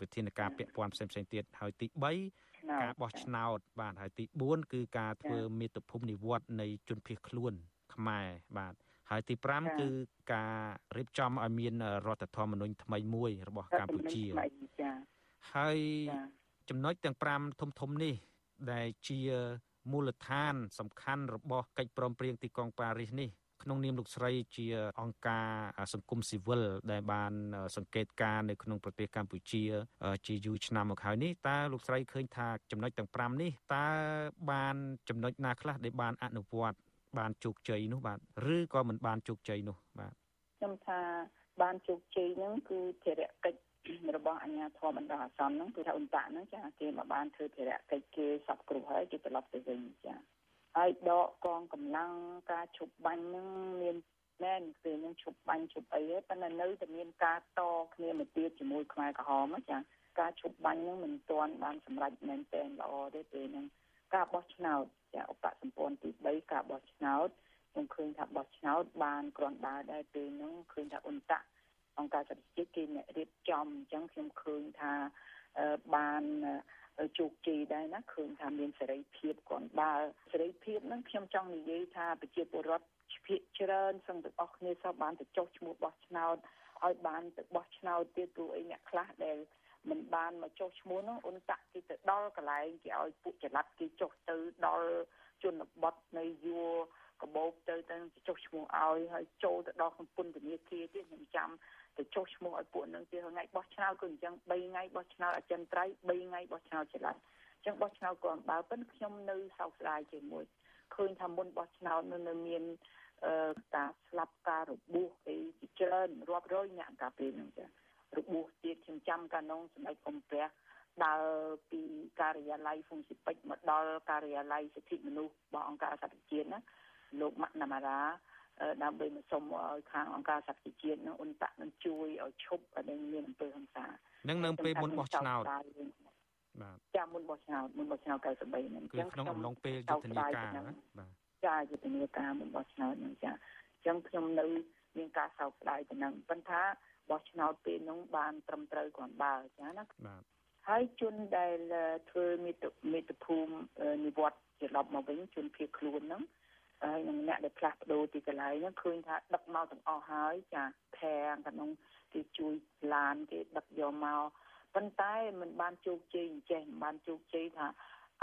វិធានការពាក់ព័ន្ធផ្សេងផ្សេងទៀតហើយទី3ការបោះឆ្នោតបាទហើយទី4គឺការធ្វើមេត្តាភូមិនិវត្តនៃជនភៀសខ្លួន ខ្មែរបាទហើយទី5គឺការរៀបចំឲ្យមានរដ្ឋធម្មនុញ្ញថ្មីមួយរបស់កម្ពុជាហើយចំណុចទាំង5ធំធំនេះដែលជា មូលដ្ឋាន សំខាន់របស់កិច្ចព្រមព្រៀងទីក្រុងប៉ារីសនេះក្នុងនាមលោកស្រីជាអង្គការសង្គមស៊ីវិលដែលបាន សង្កេតការនៅក្នុងប្រទេសកម្ពុជា ជាយូរឆ្នាំមកហើយនេះតើលោកស្រីឃើញថាចំណុចទាំង5នេះតើបានចំណុចណាខ្លះដែលបានអនុវត្តបានជោគជ័យនោះបាទឬក៏មិនបានជោគជ័យនោះបាទខ្ញុំថាបានជោគជ័យហ្នឹងគឺភារកិច្ច របស់អាជ្ញាធរបណ្ដោះអាសន្នហ្នឹងគឺថាអ៊ុនតាក់ហ្នឹងចាគេមកបានធ្វើភារកិច្ចគេសັບគ្រោះហើយគេត្រឡប់ទៅវិញចាហើយដកកងកម្លាំងការឈប់បាញ់ហ្នឹងមានមែនពេលហ្នឹងឈប់បាញ់ឈប់អីហើយប៉ុន្តែនៅតែមានការតគ្នាមកទៀតជាមួយខ្មែរក្រហមចាការឈប់បាញ់ហ្នឹងមិនទាន់បានសម្រេចមែនទែនល្អទេពេលហ្នឹងការបោះឆ្នោតចាឧបសម្ព័ន្ធទី3ការបោះឆ្នោតខ្ញុំឃើញថាបោះឆ្នោតបានគ្រាន់បើដែរពេលហ្នឹងឃើញថាអ៊ុនតាក់ អង្គការសហជីវគេអ្នករៀបចំអញ្ចឹងខ្ញុំឃើញថាបានជោគជ័យដែរណាឃើញថាមានសេរីភាពគ្រាន់បើសេរីភាពហ្នឹងខ្ញុំចង់និយាយថាប្រជាពលរដ្ឋភាគច្រើនសឹងទាំងអស់គ្នាសោះបានទៅចុះឈ្មោះបោះឆ្នោតឲ្យបានទៅបោះឆ្នោតទៀតព្រោះអីអ្នកខ្លះដែលមិនបានមកចុះឈ្មោះនោះអ៊ុនតាក់គេទៅដល់កន្លែងគេឲ្យពួកចល័តគេចុះទៅដល់ជនបទនៃយួរកបោកទៅទៅចុះឈ្មោះឲ្យហើយចូលទៅដល់កំពន្ធនាគារទៀតខ្ញុំចាំ ទៅចុះឈ្មោះឲ្យពួកនឹងទៀតថ្ងៃបោះឆ្នោតក៏អញ្ចឹង3ថ្ងៃបោះឆ្នោតអចិន្ត្រៃយ៍3ថ្ងៃបោះឆ្នោតចល័តអញ្ចឹងបោះឆ្នោតក៏បើប៉ុន្តែខ្ញុំនៅសោកស្ដាយជាមួយឃើញថាមុនបោះឆ្នោតនៅនៅមានអឺការស្លាប់ការរបួសអីជាច្រើនរាប់រយអ្នកកាលពេលហ្នឹងចារបួសទៀតខ្ញុំចាំកាលនោះសម្ដេចអំពះដើរពីការិយាល័យហ្វុងស៊ីពេចមកដល់ការិយាល័យសិទ្ធិមនុស្សរបស់អង្គការសហប្រជាជាតិណាលោកម៉ាក់ណាម៉ារ៉ា ដើម្បីមកសុំឲ្យខាងអង្គការសហប្រជាជាតិនោះអ៊ុនតាក់នឹងជួយឲ្យឈប់ឲ្យមានអំពើហិង្សានឹងនៅពេលមុនបោះឆ្នោតបាទចាំមុនបោះឆ្នោតមុនបោះឆ្នោត93ហ្នឹងគឺក្នុងអំឡុងពេលយុទ្ធនាការណាបាទចាយុទ្ធនាការមុនបោះឆ្នោតហ្នឹងចាអញ្ចឹងខ្ញុំនៅមានការសោកស្ដាយទៅនឹងប៉ុន្តែបោះឆ្នោតពេលនោះបានត្រឹមត្រូវគ្រាន់បើចាណាបាទហើយជនដែលធ្វើមេត្តាមេត្តាភូមិនិវត្តត្រឡប់មកវិញជនភៀសខ្លួនហ្នឹង ហើយនឹងអ្នកដែលផ្លាស់ប្ដូរទីកន្លែងហ្នឹងឃើញថាដឹកមកទាំងអស់ហើយចាខាងក្នុងគេជួយឡានគេដឹកយកមកប៉ុន្តែมันបានជោគជ័យអញ្ចេះមិនបានជោគជ័យថា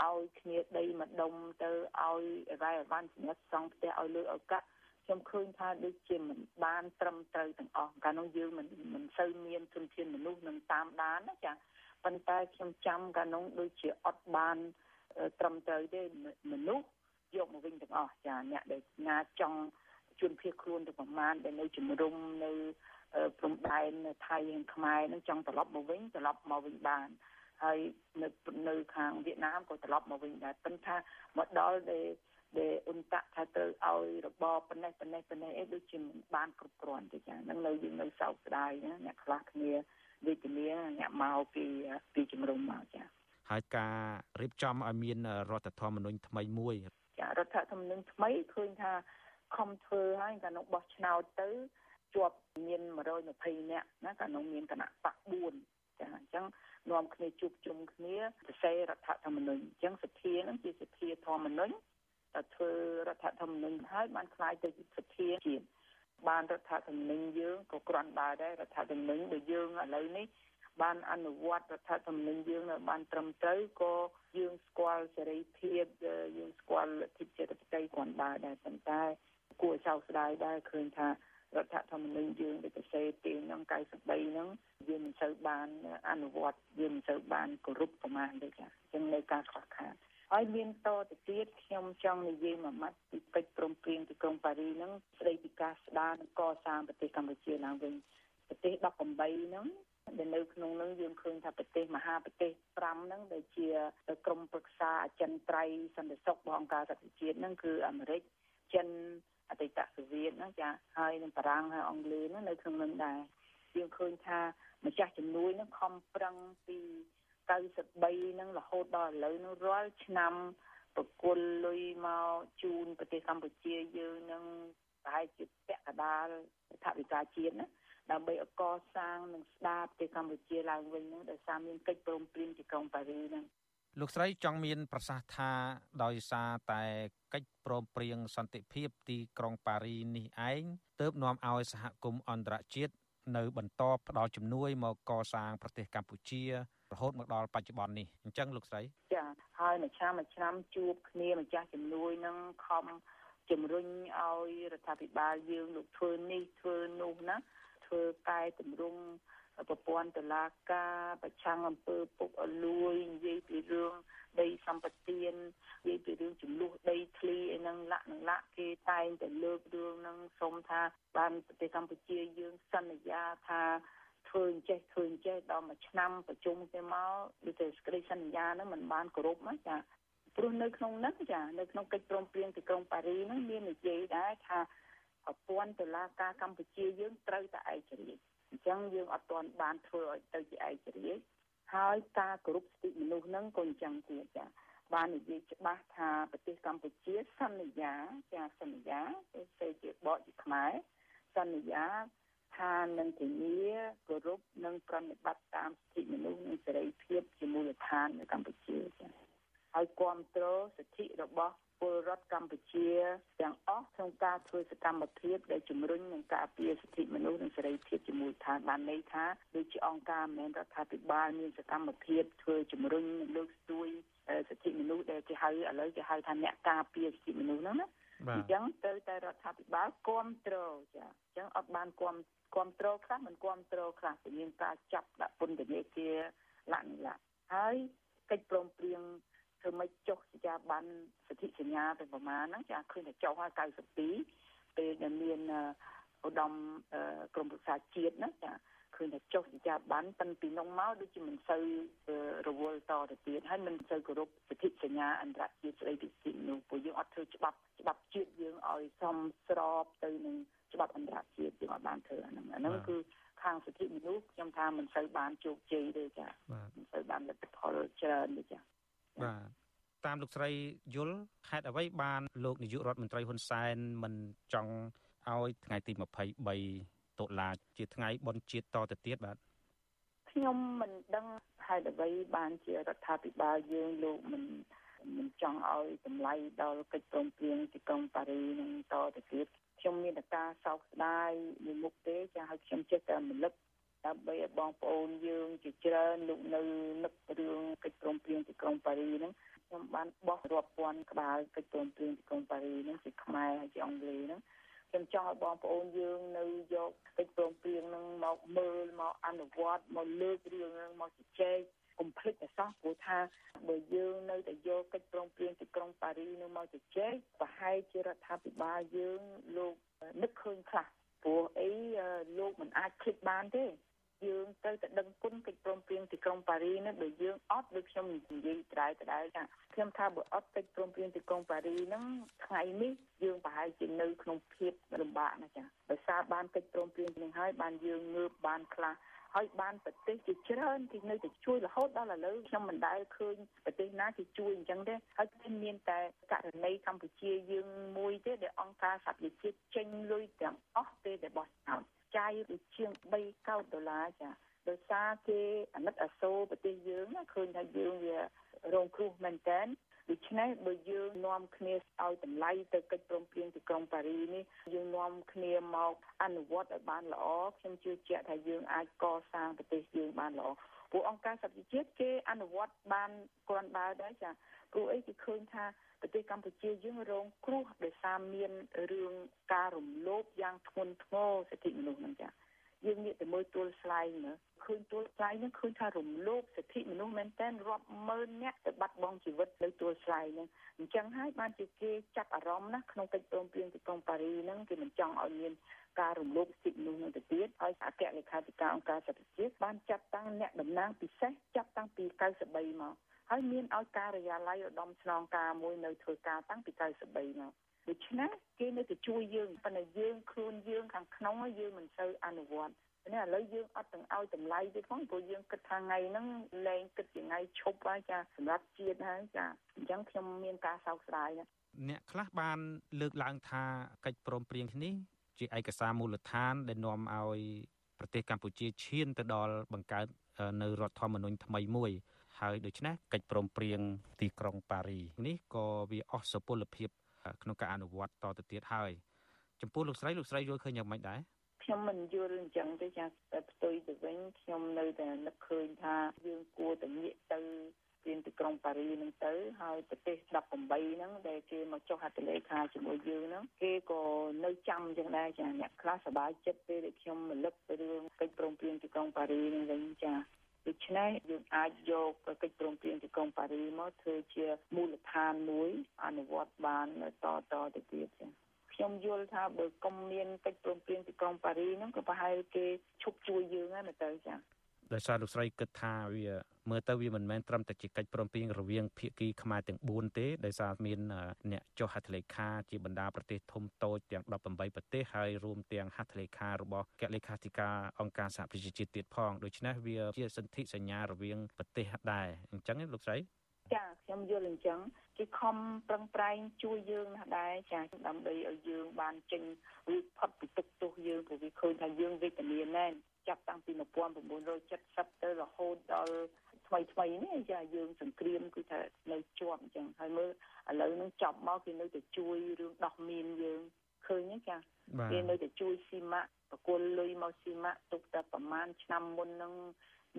ឲ្យគ្នាដីមកដុំទៅឲ្យអីវ៉ៃអវ៉ាន់សម្រាប់សង់ផ្ទះឲ្យលើឲ្យកាត់ខ្ញុំឃើញថាដូចជាមិនបានត្រឹមត្រូវទាំងអស់កាលនោះយើងមិនមិនសូវមានទុនធានមនុស្សនឹងតាមដានណាចាប៉ុន្តែខ្ញុំចាំកាលនោះដូចជាអត់បានត្រឹមត្រូវទេមនុស្ស យកមកវិញទាំងអស់ចាអ្នកដែលណាចង់ជនភៀសខ្លួនទៅប្រមាណដែលនៅជំរុំនៅព្រំដែននៅថៃនិងខ្មែរនឹងចង់ត្រឡប់មកវិញត្រឡប់មកវិញបានហើយនៅនៅខាងវៀតណាមក៏ត្រឡប់មកវិញដែរប៉ុន្តែមកដល់ដែលដែលអ៊ុនតាក់ថាទៅឲ្យរបបប៉ុណ្ណេះប៉ុណ្ណេះប៉ុណ្ណេះអីដូចជាមិនបានគ្រប់គ្រាន់ទេចាហ្នឹងនៅយើងនៅសោកស្ដាយណាអ្នកខ្លះគ្នាវិជ្ជាអ្នកមកពីពីជំរុំមកចាហើយការរៀបចំឲ្យមានរដ្ឋធម្មនុញ្ញថ្មីមួយចា រដ្ឋធម្មនុញ្ញថ្មីឃើញថាខំធ្វើហើយកាលនោះបោះឆ្នោតទៅជាប់មាន120នាក់ណាកាលនោះមានគណៈបក4ចាអញ្ចឹងនាំគ្នាជួបជុំគ្នាសរសេររដ្ឋធម្មនុញ្ញអញ្ចឹងសភានឹងជាសភាធម្មនុញ្ញតែធ្វើរដ្ឋធម្មនុញ្ញហើយបានខ្លាយទៅជាសភាជាតិបានរដ្ឋធម្មនុញ្ញយើងក៏ក្រាន់ដើរដែររដ្ឋធម្មនុញ្ញដូចយើងឥឡូវនេះ បានអនុវត្តរដ្ឋធម្មនុញ្ញយើងនៅបានត្រឹមត្រូវក៏យើងស្គាល់សេរីភាពយើងស្គាល់លទ្ធិជាតិបតេយ្យគ្រាន់បើដែរប៉ុន្តែគួរឲ្យសោកស្ដាយដែរឃើញថារដ្ឋធម្មនុញ្ញយើងដែលប្រសេទីនឹង93ហ្នឹងយើងមិនសូវបានអនុវត្តយើងមិនសូវបានគោរពប្រមាណទេចាអញ្ចឹងនៅការខ្វះខាតហើយមានតទៅទៀតខ្ញុំចង់និយាយមួយម៉ាត់ពីកិច្ចព្រមព្រៀងទីក្រុងប៉ារីហ្នឹងស្ដីពីការស្ដារនិងកសាងប្រទេសកម្ពុជាឡើងវិញប្រទេស18ហ្នឹង ដែលនៅក្នុងនឹងយើងឃើញថាប្រទេសមហាប្រទេស5ហ្នឹងដែលជាក្រុមប្រឹក្សាអចិន្ត្រៃយ៍សន្តិសុខរបស់អង្គការសហប្រជាជាតិហ្នឹងគឺអាមេរិកចិនអតីតសូវៀតហ្នឹងចាហើយនឹងបារាំងហើយអង់គ្លេសហ្នឹងនៅក្នុងនឹងដែរយើងឃើញថាម្ចាស់ជំនួយហ្នឹងខំប្រឹងពី93ហ្នឹងរហូតដល់ឥឡូវហ្នឹងរាល់ឆ្នាំប្រគល់លុយមកជូនប្រទេសកម្ពុជាយើងនឹងប្រហែលជាពាក់កណ្ដាលថវិកាជាតិណា ដើម្បីអកសាងនិងស្ដារប្រទេសកម្ពុជាឡើងវិញហ្នឹងដោយសារមានកិច្ចព្រមព្រៀងទីក្រុងប៉ារីហ្នឹងលោកស្រីចង់មានប្រសាសន៍ថាដោយសារតែកិច្ចព្រមព្រៀងសន្តិភាពទីក្រុងប៉ារីនេះឯងទើបនាំឲ្យសហគមន៍អន្តរជាតិនៅបន្តផ្ដល់ជំនួយមកកសាងប្រទេសកម្ពុជារហូតមកដល់បច្ចុប្បន្ននេះអញ្ចឹងលោកស្រីចាហើយមួយឆ្នាំមួយឆ្នាំជួបគ្នាម្ចាស់ជំនួយនឹងខំជំរុញឲ្យរដ្ឋាភិបាលយើងលោកធ្វើនេះធ្វើនោះណា ធ្វើកែតម្រង់ប្រព័ន្ធតុលាការប្រឆាំងអំពើពុកអលួយនិយាយពីរឿងដីសម្បត្តិនិយាយពីរឿងចំនួនដីធ្លីអីហ្នឹងលក្ខណៈលក្ខគេតែងតែលើករឿងហ្នឹងសូមថាបានប្រទេសកម្ពុជាយើងសន្យាថាធ្វើអញ្ចេះធ្វើអញ្ចេះដល់មួយឆ្នាំប្រជុំទៅមកដូចតែសេចក្តីសន្យាហ្នឹងมันបានគោរពណាចាព្រោះនៅក្នុងហ្នឹងចានៅក្នុងកិច្ចព្រមព្រៀងទីក្រុងប៉ារីហ្នឹងមាននិយាយដែរថាប្រ ព័ន្ធតុលាការកម្ពុជាយើងត្រូវតែឯករាជ្យអញ្ចឹងយើងអត់ទាន់បានធ្វើឲ្យទៅជាឯករាជ្យហើយការគោរពសិទ្ធិមនុស្សហ្នឹងក៏អញ្ចឹងទៀតចាបាននិយាយច្បាស់ថាប្រទេសកម្ពុជាសន្យាចាសន្យាទៅជាបកជាខ្មែរសន្យាថានឹងធានាគោរពនិងប្រតិបត្តិតាមសិទ្ធិមនុស្សនិងសេរីភាពជាមូលដ្ឋាននៅកម្ពុជាចា៎ហើយគ្រប់គ្រងសិទ្ធិរបស់ ពលរដ្ឋកម្ពុជាទាំងអស់ក្នុងការធ្វើសកម្មភាពដែលជំរុញនិងការពារសិទ្ធិមនុស្សនិងសេរីភាពជាមូលដ្ឋានបានន័យថាដូចជាអង្គការមិនមែនរដ្ឋាភិបាលមានសកម្មភាពធ្វើជំរុញនិងលើកស្ទួយសិទ្ធិមនុស្សដែលគេហៅឥឡូវគេហៅថាអ្នកការពារសិទ្ធិមនុស្សហ្នឹងណាអញ្ចឹងទៅតែរដ្ឋាភិបាលគ្រប់គ្រងចាអញ្ចឹងអត់បានគ្រប់គ្រប់គ្រងខ្លះមិនគ្រប់គ្រងខ្លះតែមានការចាប់ដាក់ពន្ធនាគារលក្ខណៈហើយកិច្ចព្រមព្រៀង ធ្វើម៉េចចុះសញ្ញាប័ណ្ណសិទ្ធិសញ្ញាទៅប្រមាណហ្នឹងចាឃើញតែចុះហើយ92ពេលដែលមានឧត្តមក្រមប្រឹក្សាជាតិណាចាឃើញតែចុះសញ្ញាប័ណ្ណតាំងពីនោះមកដូចជាមិនសូវរវល់តទៅទៀតហើយមិនសូវគោរពសិទ្ធិសញ្ញាអន្តរជាតិស្ដីពីសិទ្ធិនោះព្រោះយើងអត់ធ្វើច្បាប់ច្បាប់ជាតិយើងឲ្យសមស្របទៅនឹងច្បាប់អន្តរជាតិយើងអត់បានធ្វើអាហ្នឹងអាហ្នឹងគឺខាងសិទ្ធិមនុស្សខ្ញុំថាមិនសូវបានជោគជ័យទេចាមិនសូវបានលទ្ធផលច្រើនទេចា បាទតាមលោកស្រីយល់ហេតុអ្វីបានលោកនាយករដ្ឋមន្ត្រីហ៊ុនសែនមិនចង់ឲ្យថ្ងៃទី23តុលាជាថ្ងៃបុណ្យជាតិតទៅទៀតបាទខ្ញុំមិនដឹងហេតុអ្វីបានជារដ្ឋាភិបាលយើងលោកមិនមិនចង់ឲ្យតម្លៃដល់កិច្ចព្រមព្រៀងទីក្រុងប៉ារីនឹងតទៅទៀតខ្ញុំមានតែការសោកស្ដាយមួយមុខទេចាឲ្យខ្ញុំចេះតែរំលឹក ដើម្បីឲ្យបងប្អូនយើងជាច្រើនលោកនៅនឹករឿងកិច្ចព្រមព្រៀងទីក្រុងប៉ារីហ្នឹងខ្ញុំបានបោះរាប់ពាន់ក្បាលកិច្ចព្រមព្រៀងទីក្រុងប៉ារីហ្នឹងជាខ្មែរហើយជាអង់គ្លេសហ្នឹងខ្ញុំចង់ឲ្យបងប្អូនយើងនៅយកកិច្ចព្រមព្រៀងហ្នឹងមកមើលមកអនុវត្តមកលើករឿងហ្នឹងមកជជែកកុំភ្លេចប្រសាសន៍ព្រោះថាបើយើងនៅតែយកកិច្ចព្រមព្រៀងទីក្រុងប៉ារីនោះមកជជែកប្រហែលជារដ្ឋាភិបាលយើងលោកនឹកឃើញខ្លះព្រោះអីលោកមិនអាចភ្លេចបានទេ យើងទៅតែដឹងគុណកិច្ចព្រមព្រៀងទីក្រុងប៉ារីនេះបើយើងអត់ដូចខ្ញុំនិយាយត្រែត្រែចាខ្ញុំថាបើអត់កិច្ចព្រមព្រៀងទីក្រុងប៉ារីហ្នឹងថ្ងៃនេះយើងប្រហែលជានៅក្នុងភាពលំបាកណាចាដោយសារបានកិច្ចព្រមព្រៀងនេះហើយបានយើងងើបបានខ្លះហើយបានប្រទេសជាច្រើនគេនៅតែជួយរហូតដល់ឥឡូវខ្ញុំមិនដែលឃើញប្រទេសណាគេជួយអញ្ចឹងទេហើយគឺមានតែករណីកម្ពុជាយើងមួយទេដែលអង្គការសហប្រជាជាតិចេញលុយទាំងអស់ទេដែលបោះឆ្នោត យដូចជាង3កោតដុល្លារចាដោយសារគេអាណិតអាសូរប្រទេសយើងឃើញថាយើងវារងគ្រោះមែនតើ ដូច្នេះបើយើងនាំគ្នាឲ្យតម្លៃទៅកិច្ចព្រមព្រៀងទីក្រុងប៉ារីនេះយើងនាំគ្នាមកអនុវត្តឲ្យបានល្អខ្ញុំជឿជាក់ថាយើងអាចកសាងប្រទេសយើងបានល្អពួកអង្គការសហជីវជាតិគេអនុវត្តបានគ្រាន់បើដែរចាព្រោះអីគេឃើញថាប្រទេសកម្ពុជាយើងរងគ្រោះដោយសារមានរឿងការរំលោភយ៉ាងធ្ងន់ធ្ងរសិទ្ធិមនុស្សហ្នឹងចា យើងងាកទៅមើលទួលស្លែងមើលឃើញទួលស្លែងហ្នឹងឃើញថារំលោភសិទ្ធិមនុស្សមែនតើរាប់ម៉ឺនអ្នកទៅបាត់បង់ជីវិតនៅទួលស្លែងហ្នឹងអញ្ចឹងហើយបានជាគេចាប់អារម្មណ៍ណាក្នុងកិច្ចព្រមព្រៀងទីក្រុងប៉ារីហ្នឹងគេមិនចង់ឲ្យមានការរំលោភសិទ្ធិមនុស្សនឹងទៅទៀតហើយអគ្គលេខាធិការអង្គការសហប្រជាជាតិបានចាត់តាំងអ្នកតំណាងពិសេសចាប់តាំងពី93មកហើយមានឲ្យការិយាល័យឧត្តមស្នងការមួយនៅធ្វើការតាំងពី93មក ដូច្នេះគេនៅតែជួយយើងប៉ុន្តែយើងខ្លួនយើងខាងក្នុងយើងមិនសូវអនុវត្តនេះឥឡូវយើងអត់ទាំងឲ្យតម្លៃទៀតផងព្រោះយើងគិតថាថ្ងៃហ្នឹងលែងគិតជាថ្ងៃឈប់ហើយចាសម្រាប់ជាតិហើយចាអញ្ចឹងខ្ញុំមានការសោកស្ដាយណាអ្នកខ្លះបានលើកឡើងថាកិច្ចព្រមព្រៀងនេះជាឯកសារមូលដ្ឋាន ដែលនាំឲ្យប្រទេសកម្ពុជាឈានទៅដល់បង្កើតនៅរដ្ឋធម្មនុញ្ញថ្មីមួយ ហើយដូច្នេះកិច្ចព្រមព្រៀងទីក្រុងប៉ារី នេះក៏វាអស់សុពលភាព ក្នុងការអនុវត្តតទៅទៀតហើយចំពោះលោកស្រីលោកស្រីយល់ឃើញយ៉ាងម៉េចដែរខ្ញុំមិនយល់អញ្ចឹងទេចាតែផ្ទុយទៅវិញខ្ញុំនៅតែនឹកឃើញថាយើងគួរតែងាកទៅព្រៀងទីក្រុងប៉ារីហ្នឹងទៅហើយប្រទេស18ហ្នឹងដែលគេមកចុះហត្ថលេខាជាមួយយើងហ្នឹងគេក៏នៅចាំអញ្ចឹងដែរចាអ្នកខ្លះសប្បាយចិត្តពេលដែលខ្ញុំរលឹកទៅរឿងកិច្ចព្រមព្រៀងទីក្រុងប៉ារីហ្នឹងវិញចា ដូច្នេះយើងអាចយកកិច្ចព្រមព្រៀងទីក្រុងប៉ារីមកធ្វើជាមូលដ្ឋានមួយអនុវត្តបានតតទៅទៀតចាខ្ញុំយល់ថាបើកុំមានកិច្ចព្រមព្រៀងទីក្រុងប៉ារីហ្នឹងក៏ប្រហែលគេឈប់ជួយយើងហើយមើលទៅចាដោយសារលោកស្រីគិតថាវា មើលទៅវាមិនមែនត្រឹមតែជាកិច្ចព្រមព្រៀងរវាងភាគីខ្មែរទាំង4ទេដោយសារមានអ្នកចុះហត្ថលេខាជាបណ្ដាប្រទេសធំតូចទាំង18ប្រទេសហើយរួមទាំងហត្ថលេខារបស់អគ្គលេខាធិការអង្គការសហប្រជាជាតិទៀតផងដូច្នេះវាជាសន្ធិសញ្ញារវាងប្រទេសដែរអញ្ចឹងលោកស្រីចាខ្ញុំយល់អញ្ចឹងគេខំប្រឹងប្រែងជួយយើងណាស់ដែរចាដើម្បីឲ្យយើងបានចេញរួចផុតពីទុកទោសយើងព្រោះវាឃើញថាយើងវេទនាណែនចាប់តាំងពី1970ទៅរហូតដល់ ថ្មីថ្មីនេះចាយើងសង្គ្រាមគឺថានៅជាប់អញ្ចឹងហើយមើលឥឡូវនឹងចប់មកគេនៅតែជួយរឿងដោះមានយើងឃើញទេចាគេនៅតែជួយស៊ីម៉ាក់បកគលលុយមកស៊ីម៉ាក់ទុកតែប្រហែលឆ្នាំមុននឹង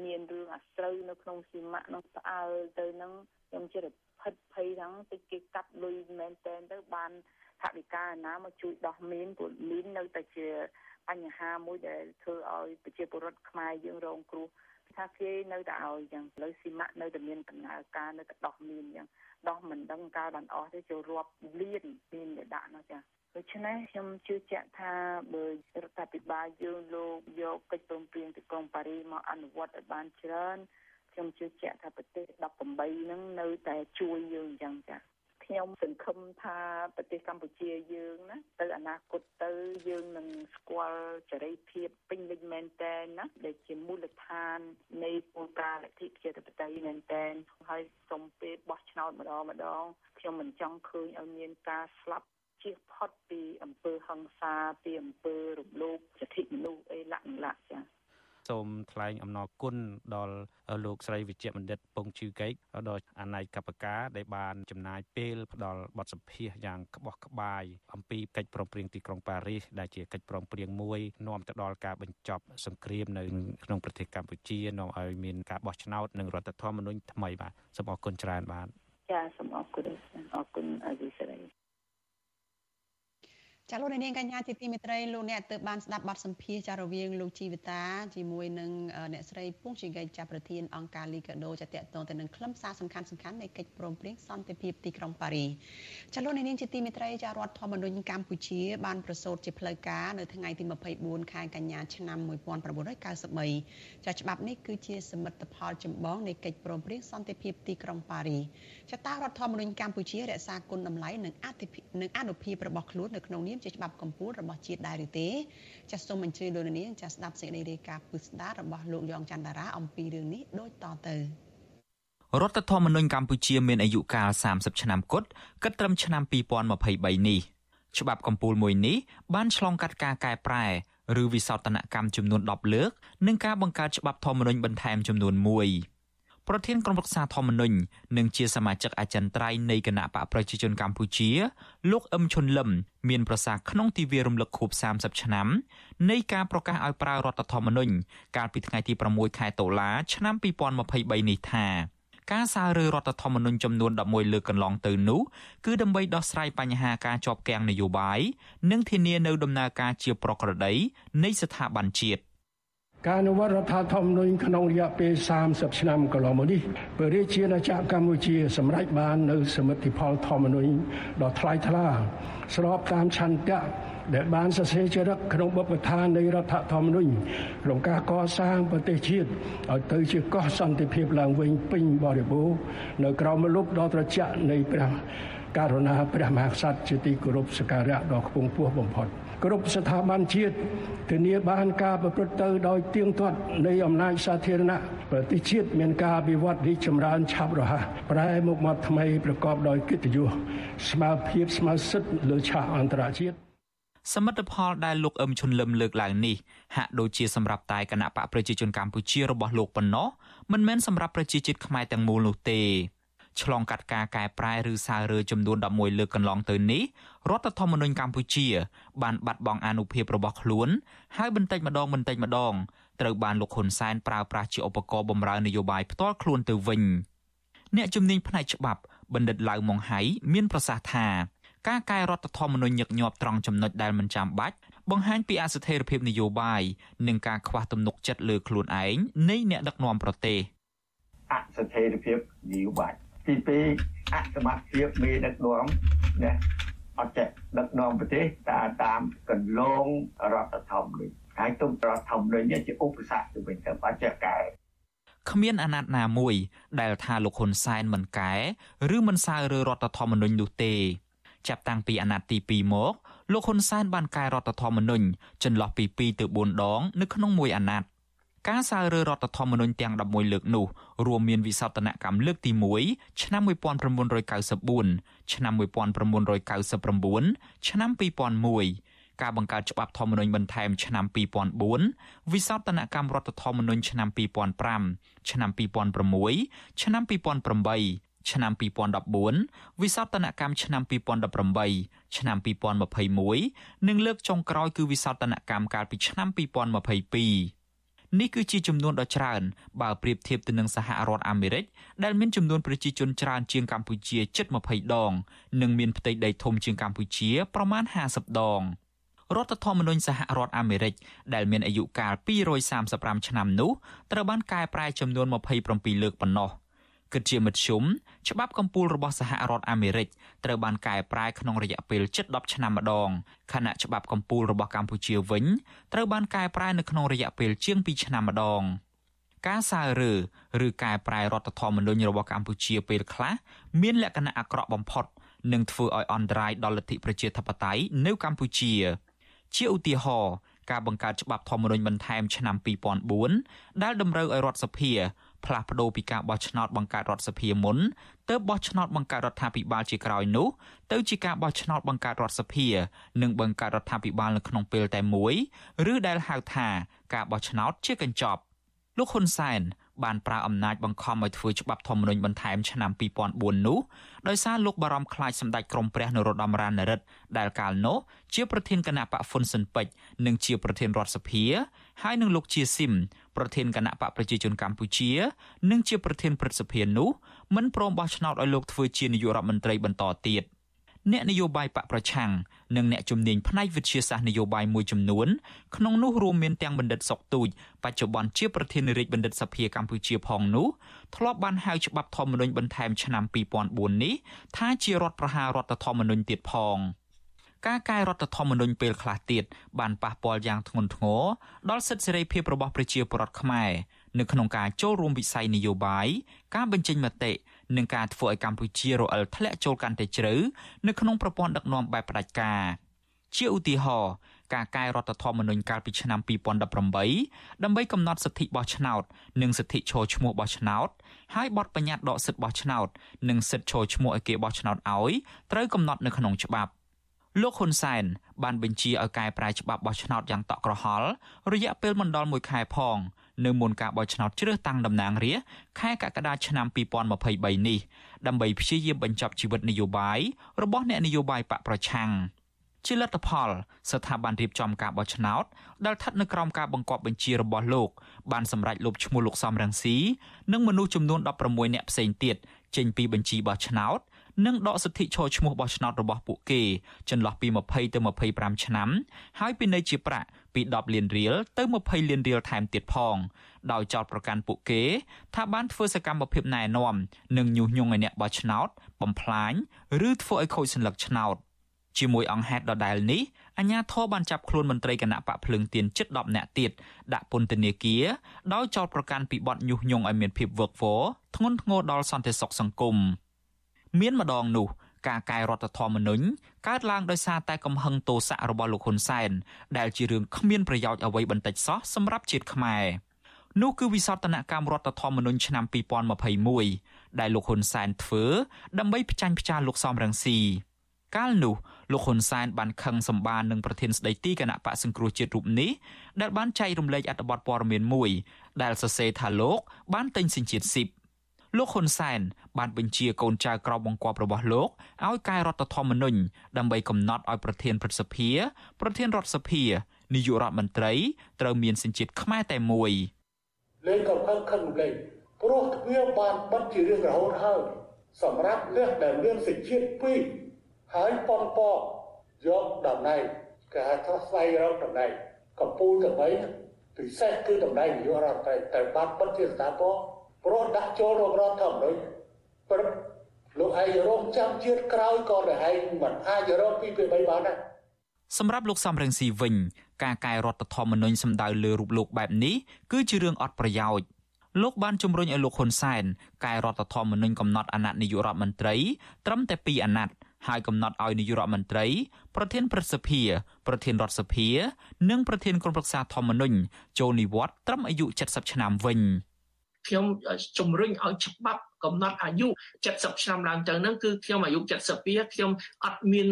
មានរឿងអាស្រូវនៅក្នុងស៊ីម៉ាក់នឹងផ្អើលទៅនឹងខ្ញុំជិតផិតភ័យហ្នឹងតិចគេកាត់លុយមែនតែនទៅបានថវិកាណាមកជួយដោះមានព្រោះមាននៅតែជាបញ្ហាមួយដែលធ្វើឲ្យប្រជាពលរដ្ឋខ្មែរយើងរងគ្រោះ ថាគេនៅតែឲ្យចឹងឥឡូវស៊ីម៉ាក់នៅតែមានដំណើរការនៅតែដោះមានចឹងដោះមិនដឹងកាលបានអស់ទេចូលរាប់លានមានតែដាក់នោះចាដូច្នេះខ្ញុំជឿជាក់ថាបើរដ្ឋាភិបាលយើងលោកយកកិច្ចព្រមព្រៀងទីក្រុងប៉ារីមកអនុវត្តឲ្យបានច្រើនខ្ញុំជឿជាក់ថាប្រទេស18ហ្នឹងនៅតែជួយយើងអញ្ចឹងចា ខ្ញុំសង្ឃឹមថាប្រទេសកម្ពុជាយើងណាទៅអនាគតទៅយើងនឹងស្គាល់សេរីភាពពេញលេញមែនតែនណាដែលជាមូលដ្ឋាននៃគោលការណ៍លទ្ធិប្រជាធិបតេយ្យមែនតែនហើយសូមពេលបោះឆ្នោតម្ដងម្ដងខ្ញុំមិនចង់ឃើញឲ្យមានការស្លាប់ជៀសផុតពីអំពើហិង្សាពីអំពើរំលោភសិទ្ធិមនុស្សអីលក្ខណៈចា៎ សូមថ្លែងអំណរគុណដល់លោកស្រីវិជ្ជបណ្ឌិតពងជឺកែកដល់អាណ័យកបការដែលបានចំណាយពេលផ្ដល់បទសម្ភាសយ៉ាងក្បោះក្បាយអំពីកិច្ចព្រមព្រៀងទីក្រុងប៉ារីសដែលជាកិច្ចព្រមព្រៀងមួយនាំទៅដល់ការបញ្ចប់សង្គ្រាមនៅក្នុងប្រទេសកម្ពុជានាំឲ្យមានការបោះឆ្នោតនិងរដ្ឋធម្មនុញ្ញថ្មីបាទសូមអរគុណច្រើនបាទចាសូមអរគុណអរគុណអរិសរី ចាលោកនាងកញ្ញាជាទីមេត្រីលោកអ្នកទើបបានស្ដាប់បទសម្ភាសន៍ចារវាងលោកជីវិតាជាមួយនឹងអ្នកស្រីពងជីកៃចាប្រធានអង្គការលីកាដូចាតកតងទៅនឹងខ្លឹមសារសំខាន់សំខាន់នៃកិច្ចព្រមព្រៀងសន្តិភាពទីក្រុងប៉ារីចាលោកនាងជាទីមេត្រីចារដ្ឋធម្មនុញ្ញកម្ពុជាបានប្រសូតជាផ្លូវការនៅថ្ងៃទី24ខែកញ្ញាឆ្នាំ1993ចាច្បាប់នេះគឺជាសមិទ្ធផលចម្បងនៃកិច្ចព្រមព្រៀងសន្តិភាពទីក្រុងប៉ារីចាតារដ្ឋធម្មនុញ្ញកម្ពុជារក្សាគុណតម្លៃនិងអធិភាពនិងអនុភាពរបស់ខ្លួននៅក្នុងនាមជាច្បាប់កម្ពុជារបស់ជាតិដែរឬទេចាសសូមអញ្ជើញលោកនាងចាសស្ដាប់សេចក្តីរាយការណ៍ពិស្ដាររបស់លោកយ៉ងច័ន្ទតារាអំពីរឿងនេះដូចតទៅរដ្ឋធម្មនុញ្ញកម្ពុជាមានអាយុកាល30ឆ្នាំគត់គិតត្រឹមឆ្នាំ2023នេះច្បាប់កម្ពុជាមួយនេះបានឆ្លងកាត់ការកែប្រែឬវិសោធនកម្មចំនួន10លើកនិងការបង្កើតច្បាប់ធម្មនុញ្ញបន្ថែមចំនួន1 ប្រធានក្រុមប្រឹក្សាធម្មនុញ្ញនិងជាសមាជិកអចិន្ត្រៃយ៍នៃគណៈបកប្រជាជនកម្ពុជាលោកអឹមឈុនលឹមមានប្រសាសន៍ក្នុងទិវារំលឹកខួប30ឆ្នាំនៃការប្រកាសឲ្យប្រើរដ្ឋធម្មនុញ្ញកាលពីថ្ងៃទី6ខែតុលាឆ្នាំ2023នេះថាការសាររើរដ្ឋធម្មនុញ្ញចំនួន11លើកកន្លងទៅនោះគឺដើម្បីដោះស្រាយបញ្ហាការជាប់គាំងនយោបាយនិងធានានៅដំណើរការជាប្រក្រតីនៃស្ថាប័នជាតិ ការអនុវត្តរដ្ឋធម្មនុញ្ញក្នុងរយៈពេល30ឆ្នាំកន្លងមកនេះព្រះរាជាណាចក្រកម្ពុជាសម្រេចបាននូវសមិទ្ធផលធម្មនុញ្ញដ៏ថ្លៃថ្លាស្របតាមឆន្ទៈដែលបានសរសេរចរិតក្នុងបទដ្ឋាននៃរដ្ឋធម្មនុញ្ញក្នុងការកសាងប្រទេសជាតិឲ្យទៅជាកោះសន្តិភាពឡើងវិញពេញបរិបូរណ៍នៅក្រោមម្លប់ដ៏ត្រជាក់នៃព្រះករុណាព្រះមហាក្សត្រជាទីគោរពសក្ការៈដ៏ខ្ពង់ខ្ពស់បំផុត។ គ្រប់ស្ថាប័នជាតិធានាបានការប្រព្រឹត្តទៅដោយទៀងទាត់នៃអំណាចសាធារណៈប្រទេសជាតិមានការវិវត្តរីកចម្រើនឆាប់រហ័សប្រែមុខមាត់ថ្មីប្រកបដោយកិត្តិយសស្មារភាពស្មារសិទ្ធិលើឆាកអន្តរជាតិសមិទ្ធផលដែលលោកអឹមឈុនលឹមលើកឡើងនេះហាក់ដូចជាសម្រាប់តែគណៈបកប្រជាជនកម្ពុជារបស់លោកប៉ុណ្ណោះមិនមែនសម្រាប់ប្រជាជាតិខ្មែរទាំងមូលនោះទេឆ្លងកាត់ការកែប្រែឬសាររើចំនួន11លើកកន្លងទៅនេះ រដ្ឋធម្មនុញ្ញកម្ពុជា បានបាត់បង់អានុភាពរបស់ខ្លួន ហើយបន្តិចម្ដងបន្តិចម្ដងត្រូវបានលោកហ៊ុនសែនប្រើប្រាស់ជាឧបករណ៍បម្រើនយោបាយផ្ទាល់ខ្លួនទៅវិញអ្នកជំនាញផ្នែកច្បាប់បណ្ឌិតឡៅម៉ុងហៃមានប្រសាសន៍ថាការកែរដ្ឋធម្មនុញ្ញញឹកញាប់ត្រង់ចំណុចដែលមិនចាំបាច់បង្ហាញពីអស្ថិរភាពនយោបាយនិងការខ្វះទំនុកចិត្តលើខ្លួនឯងនៃអ្នកដឹកនាំប្រទេសអស្ថិរភាពនយោបាយទី2អសមត្ថភាពមេដឹកនាំណា អត់ចេះដឹកនាំប្រទេសតាមតាមកន្លងរដ្ឋធម្មនុញ្ញហើយទុំរដ្ឋធម្មនុញ្ញនេះជាឧបសគ្គទៅវិញទៅអត់ចេះកែគ្មានអាណត្តិណាមួយ ដែលថាលោកហ៊ុនសែនមិនកែឬមិនសើរើរដ្ឋធម្មនុញ្ញនោះទេ ចាប់តាំងពីអាណត្តិទី2មកលោកហ៊ុនសែនបានកែរដ្ឋធម្មនុញ្ញចន្លោះពី2ទៅ4ដង នៅក្នុងមួយអាណត្តិ ការសើរើរដ្ឋធម្មនុញ្ញទាំង11លើកនោះរួមមានវិសោធនកម្មលើកទី1ឆ្នាំ1994ឆ្នាំ1999ឆ្នាំ2001ការបង្កើតច្បាប់ធម្មនុញ្ញបន្ថែមឆ្នាំ2004វិសោធនកម្មរដ្ឋធម្មនុញ្ញឆ្នាំ2005ឆ្នាំ2006ឆ្នាំ2008ឆ្នាំ2014វិសោធនកម្មឆ្នាំ2018ឆ្នាំ2021និងលើកចុងក្រោយគឺវិសោធនកម្មកាលពីឆ្នាំ2022 នេះគឺជាចំនួនដ៏ច្រើនបើប្រៀបធៀបទៅនឹងសហរដ្ឋអាមេរិកដែលមានចំនួនប្រជាជនច្រើនជាងកម្ពុជាជិត20ដង និងមានផ្ទៃដីធំជាងកម្ពុជាប្រមាណ50ដងរដ្ឋធម្មនុញ្ញសហរដ្ឋអាមេរិកដែលមានអាយុកាល235ឆ្នាំនោះត្រូវបានកែប្រែចំនួន27លើកប៉ុណ្ណោះ គិតជាមធ្យមច្បាប់កម្ពុជារបស់សហរដ្ឋអាមេរិកត្រូវបានកែប្រែក្នុងរយៈពេលជិត10ឆ្នាំម្ដងខណៈច្បាប់កម្ពុជារបស់កម្ពុជាវិញត្រូវបានកែប្រែនៅក្នុងរយៈពេលជាង2ឆ្នាំម្ដងការសើរើឬកែប្រែរដ្ឋធម្មនុញ្ញរបស់កម្ពុជាពេលខ្លះមានលក្ខណៈអាក្រក់បំផុតនិងធ្វើឲ្យអន្តរាយដល់លទ្ធិប្រជាធិបតេយ្យនៅកម្ពុជា ជាឧទាហរណ៍ការបង្កើតច្បាប់ធម្មនុញ្ញបន្ថែមឆ្នាំ2004ដែលតម្រូវឲ្យរដ្ឋសភា ផ្លាស់ប្ដូរពីការបោះឆ្នោតបង្កើតរដ្ឋសភាមុនទៅបោះឆ្នោតបង្កើតរដ្ឋាភិបាលជាក្រោយនោះទៅជាការបោះឆ្នោតបង្កើតរដ្ឋសភា និងបង្កើតរដ្ឋាភិបាលនៅក្នុងពេលតែមួយឬដែលហៅថាការបោះឆ្នោតជាកញ្ចប់លោកហ៊ុនសែនបានប្រើអំណាចបង្ខំឲ្យធ្វើច្បាប់ធម្មនុញ្ញបន្ថែមឆ្នាំ2004នោះដោយសារលោកបារម្ភខ្លាចសម្ដេចក្រមព្រះនរោត្តមរណរដ្ឋដែលកាលនោះជាប្រធានគណៈបកហ្វុនស៊ិនពេជ្រនិងជាប្រធានរដ្ឋសភា ហើយនឹងលោកជាស៊ីមប្រធានគណៈបកប្រជាជនកម្ពុជា និងជាប្រធានព្រឹទ្ធសភានោះមិនព្រមបោះឆ្នោតឲ្យលោកធ្វើជានាយករដ្ឋមន្ត្រីបន្តទៀត។អ្នកនយោបាយបកប្រឆាំងនិងអ្នកជំនាញផ្នែកវិទ្យាសាស្ត្រនយោបាយមួយចំនួនក្នុងនោះរួមមានទាំងបណ្ឌិតសុកទូចបច្ចុប្បន្នជាប្រធានាធិបតីបណ្ឌិតសភាកម្ពុជាផងនោះធ្លាប់បានហៅច្បាប់ធម្មនុញ្ញបន្ថែមឆ្នាំ2004នេះថាជារដ្ឋប្រហាររដ្ឋធម្មនុញ្ញទៀតផង ការកែរដ្ឋធម្មនុញ្ញពេលខ្លះទៀតបានប៉ះពាល់យ៉ាងធ្ងន់ធ្ងរដល់សិទ្ធិសេរីភាពរបស់ប្រជាពលរដ្ឋខ្មែរនៅក្នុងការចូលរួមវិស័យនយោបាយការបញ្ចេញមតិនិងការធ្វើឲ្យកម្ពុជារអិលធ្លាក់ចូលកាន់តែជ្រៅនៅក្នុងប្រព័ន្ធដឹកនាំបែបផ្ដាច់ការជាឧទាហរណ៍ការកែរដ្ឋធម្មនុញ្ញកាលពីឆ្នាំ2018ដើម្បីកំណត់សិទ្ធិបោះឆ្នោត និងសិទ្ធិឈរឈ្មោះបោះឆ្នោតហើយបទបញ្ញត្តិដកសិទ្ធិបោះឆ្នោត និងសិទ្ធិឈរឈ្មោះឲ្យគេបោះឆ្នោតឲ្យត្រូវកំណត់នៅក្នុងច្បាប់ លោកហ៊ុនសែនបានបញ្ជាឲ្យកែប្រែច្បាប់បោះឆ្នោតយ៉ាងតក់ក្រហល់រយៈពេលមិនដល់1ខែផងនៅមុនការបោះឆ្នោតជ្រើសតាំងតំណាងរាស្ត្រខែកក្កដាឆ្នាំ2023នេះដើម្បីព្យាយាមបញ្ចប់ជីវិតនយោបាយរបស់អ្នកនយោបាយបកប្រឆាំងជាលទ្ធផល ស្ថាប័នរៀបចំការបោះឆ្នោតដែលស្ថិតនៅក្រោមការបង្គាប់បញ្ជារបស់លោកបានសម្រេចលុបឈ្មោះលោកសំរងស៊ីនិងមនុស្សចំនួន16នាក់ផ្សេងទៀតចេញពីបញ្ជីបោះឆ្នោត និងដកសិទ្ធិឈរឈ្មោះបោះឆ្នោតរបស់ពួកគេចន្លោះពី20ទៅ25ឆ្នាំ ហើយពិន័យជាប្រាក់ពី10លានរៀលទៅ20លានរៀលថែមទៀតផងដោយចោទប្រកាន់ពួកគេ ថាបានធ្វើសកម្មភាពណែនាំនិងញុះញង់ឲ្យអ្នកបោះឆ្នោត បំផ្លាញឬធ្វើឲ្យខូចសញ្ញាឆ្នោតជាមួយអង្គហេតុដដែលនេះអាជ្ញាធរបានចាប់ខ្លួនមន្ត្រីគណៈបកភ្លើងទៀនជិត10នាក់ទៀតដាក់ពន្ធនាគារដោយចោទប្រកាន់ពីបទញុះញង់ឲ្យមានភាពវឹកវរធ្ងន់ធ្ងរដល់សន្តិសុខសង្គម មានម្ដងនោះការកែរដ្ឋធម្មនុញ្ញកើតឡើងដោយសារតែកំហឹងទោសៈរបស់លោកហ៊ុនសែនដែលជារឿងគ្មានប្រយោជន៍អ្វីបន្តិចសោះសម្រាប់ជាតិខ្មែរនោះគឺវិសោធនកម្មរដ្ឋធម្មនុញ្ញឆ្នាំ2021ដែលលោកហ៊ុនសែនធ្វើដើម្បីផ្ចាញ់ផ្ចាលោកសំរងស៊ីកាលនោះលោកហ៊ុនសែនបានខឹងសម្បាននឹងប្រធានស្ដីទីគណៈបកសង្គ្រោះជាតិរូបនេះដែលបានចែករំលែកអត្ថបទព័ត៌មានមួយដែលសរសេរថាលោកបានទិញសញ្ជាតិស៊ីប លោកហ៊ុនសែនបានបញ្ជាកូនចៅក្រមបង្គាប់របស់លោកឲ្យកែរដ្ឋធម្មនុញ្ញដើម្បីកំណត់ឲ្យប្រធានព្រឹទ្ធសភា ប្រធានរដ្ឋសភានាយករដ្ឋមន្ត្រីត្រូវមានសញ្ជាតិខ្មែរតែមួយលេងកំខឹងខឹងលេងព្រោះទ្វាបានបិទជារឿងរហូតហើយសម្រាប់អ្នកដែលមានសញ្ជាតិពីរហើយប៉ុនពយកតំណែងគេហៅថាស្វែងរកតំណែងកម្ពុជាទៅវិញពិសេសគឺតំណែងនាយករដ្ឋមន្ត្រីតែបាត់បិទជាស្ថាប័ន ព្រោះដាក់ចូលរករដ្ឋធម្មនុញ្ញព្រឹកលោកឯងរងចាំជាតិក្រោយក៏តែឯងមិនអាចរកពីពី3បានដែរសម្រាប់លោកសំរងស៊ីវិញ ការកែរដ្ឋធម្មនុញ្ញសម្ដៅលើរូបលោកបែបនេះគឺជារឿងអត់ប្រយោជន៍លោកបានជំរុញឲ្យលោកហ៊ុនសែនកែរដ្ឋធម្មនុញ្ញកំណត់អាណត្តិនាយករដ្ឋមន្ត្រីត្រឹមតែ2អាណត្តិហើយកំណត់ឲ្យនាយករដ្ឋមន្ត្រីប្រធានព្រឹទ្ធសភាប្រធានរដ្ឋសភា និងប្រធានក្រុមប្រឹក្សាធម្មនុញ្ញចូលនិវត្តន៍ត្រឹមអាយុ70ឆ្នាំវិញ ខ្ញុំជំរុញឲ្យច្បាប់កំណត់អាយុ70ឆ្នាំឡើងទៅហ្នឹងគឺខ្ញុំអាយុ72ខ្ញុំអត់មាន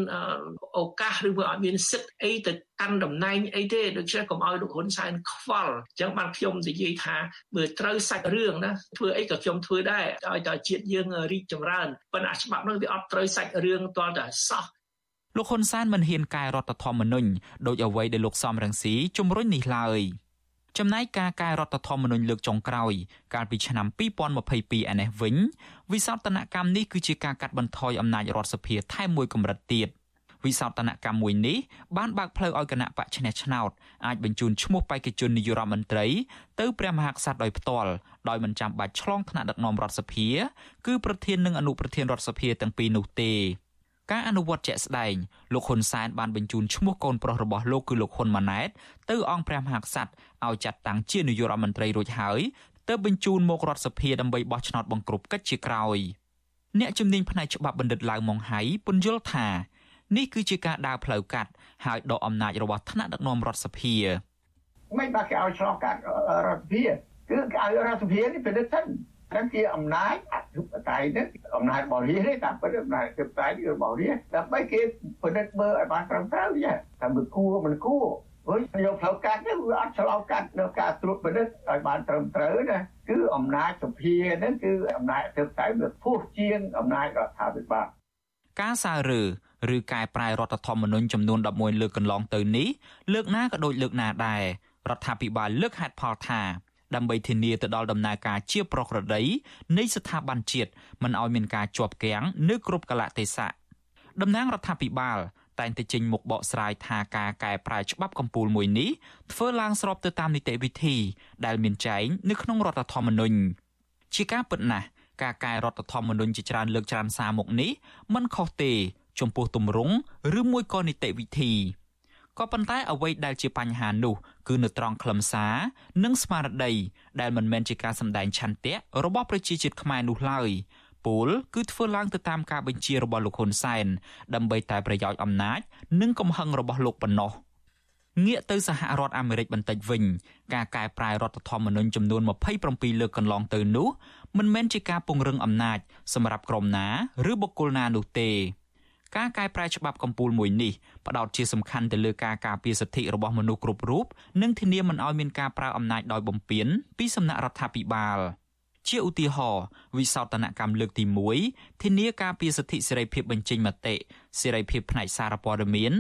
ឱកាសឬក៏អត់មានសិទ្ធិអីទៅកាន់តំណែងអីទេដូច្នេះកុំឲ្យលោកហ៊ុនសែនខ្វល់អញ្ចឹងបានខ្ញុំនិយាយថាបើត្រូវសាច់រឿងណាធ្វើអីក៏ខ្ញុំធ្វើដែរឲ្យតែជាតិយើងរីកចម្រើនប៉ុន្តែច្បាប់នោះវាអត់ត្រូវសាច់រឿងទាល់តែសោះលោកហ៊ុនសែនមិនហ៊ានកែរដ្ឋធម្មនុញ្ញដោយអ្វីដែលលោកសំរងស៊ីជំរុញនេះឡើយ។ ចំណែកការកែរដ្ឋធម្មនុញ្ញលើកចុងក្រោយ កាលពីឆ្នាំ2022ឯនេះវិញវិសោធនកម្មនេះគឺជាការកាត់បន្ថយអំណាចរដ្ឋសភាថែមមួយកម្រិតទៀតវិសោធនកម្មមួយនេះបានបើកផ្លូវឲ្យគណៈបកឈ្នះឆ្នោតអាចបញ្ជូនឈ្មោះបេក្ខជននាយករដ្ឋមន្ត្រីទៅព្រះមហាក្សត្រដោយផ្ទាល់ដោយមិនចាំបាច់ឆ្លងថ្នាក់ដឹកនាំរដ្ឋសភា គឺប្រធាននិងអនុប្រធានរដ្ឋសភាទាំងពីរនោះទេ ការអនុវត្តជាក់ស្ដែងលោកហ៊ុនសែនបានបញ្ជូនឈ្មោះកូនប្រុសរបស់លោកគឺលោកហ៊ុនម៉ាណែតទៅអង្គព្រះមហាក្សត្រឲ្យចាត់តាំងជានាយករដ្ឋមន្ត្រីរួចហើយទើបបញ្ជូនមករដ្ឋសភាដើម្បីបោះឆ្នោតបង្ក្រប់កិច្ចជាក្រោយអ្នកជំនាញផ្នែកច្បាប់បណ្ឌិតឡាវម៉ុងហៃពន្យល់ថានេះគឺជាការដើរផ្លូវកាត់ហើយដកអំណាចរបស់ថ្នាក់ដឹកនាំរដ្ឋសភាមិនបាច់គេឲ្យឆ្លងកាត់រដ្ឋសភាគឺគេឲ្យរដ្ឋសភានេះពិនិត្យសិន ហ្នឹងជាអំណាចអធិបតេយ្យនេះអំណាចបរិយាទេតាមពិតអំណាចអធិបតេយ្យរបស់រាជដើម្បីគេពិនិត្យមើលឲ្យបានត្រឹមត្រូវចាតែមិនគួរមិនគួរវិញយកផ្លូវកាត់នេះវាអត់ឆ្លងកាត់នៅការត្រួតពិនិត្យឲ្យបានត្រឹមត្រូវណាគឺអំណាចសភាហ្នឹងគឺអំណាចអធិបតេយ្យវាពោះជាងអំណាចរដ្ឋាភិបាលការសើរើឬកែប្រែរដ្ឋធម្មនុញ្ញចំនួន11លើកកន្លងទៅនេះលើកណាក៏ដូចលើកណាដែររដ្ឋាភិបាលលើកហេតុផលថា ដើម្បីធានាទៅដល់ដំណើរការជាប្រក្រតីនៃស្ថាប័នជាតិមិនឲ្យមានការជាប់គាំងនៅគ្រប់កលៈទេសៈតំណាងរដ្ឋាភិបាលតែងតែចេញមុខបកស្រាយថាការកែប្រែច្បាប់កម្ពុជាមួយនេះធ្វើឡើងស្របទៅតាមនីតិវិធី ដែលមានចែងនៅក្នុងរដ្ឋធម្មនុញ្ញជាការពិតណាស់ការកែរដ្ឋធម្មនុញ្ញជាច្រើនលើកច្រើនសារមកនេះមិនខុសទេ ចំពោះទម្រង់ឬមួយក៏នីតិវិធី ក៏ប៉ុន្តែអ្វីដែលជាបញ្ហានោះគឺនៅត្រង់ខ្លឹមសារនិងស្មារតីដែលមិនមែនជាការសម្ដែងឆន្ទៈរបស់ប្រជាជាតិខ្មែរនោះឡើយពលគឺធ្វើឡើងទៅតាមការបញ្ជារបស់លោកហ៊ុនសែនដើម្បីតែប្រយោជន៍អំណាច និងកំហឹងរបស់លោកប៉ុណ្ណោះងាកទៅសហរដ្ឋអាមេរិកបន្តិចវិញ ការកែប្រែរដ្ឋធម្មនុញ្ញចំនួន27លើកកន្លងទៅនោះមិនមែនជាការពង្រឹងអំណាច សម្រាប់ក្រុមណា ឬបុគ្គលណានោះទេ ការកែប្រែច្បាប់កម្ពុជាមួយនេះផ្ដោតជាសំខាន់ទៅលើការការពារសិទ្ធិរបស់មនុស្សគ្រប់រូបនិងធានាមិនឲ្យមានការប្រើអំណាចដោយបំពានពីសំណាក់រដ្ឋាភិបាលជាឧទាហរណ៍វិសោធនកម្មលើកទី1ធានាការពារសិទ្ធិសេរីភាពបញ្ចេញមតិសេរីភាពផ្នែកសារព័ត៌មាន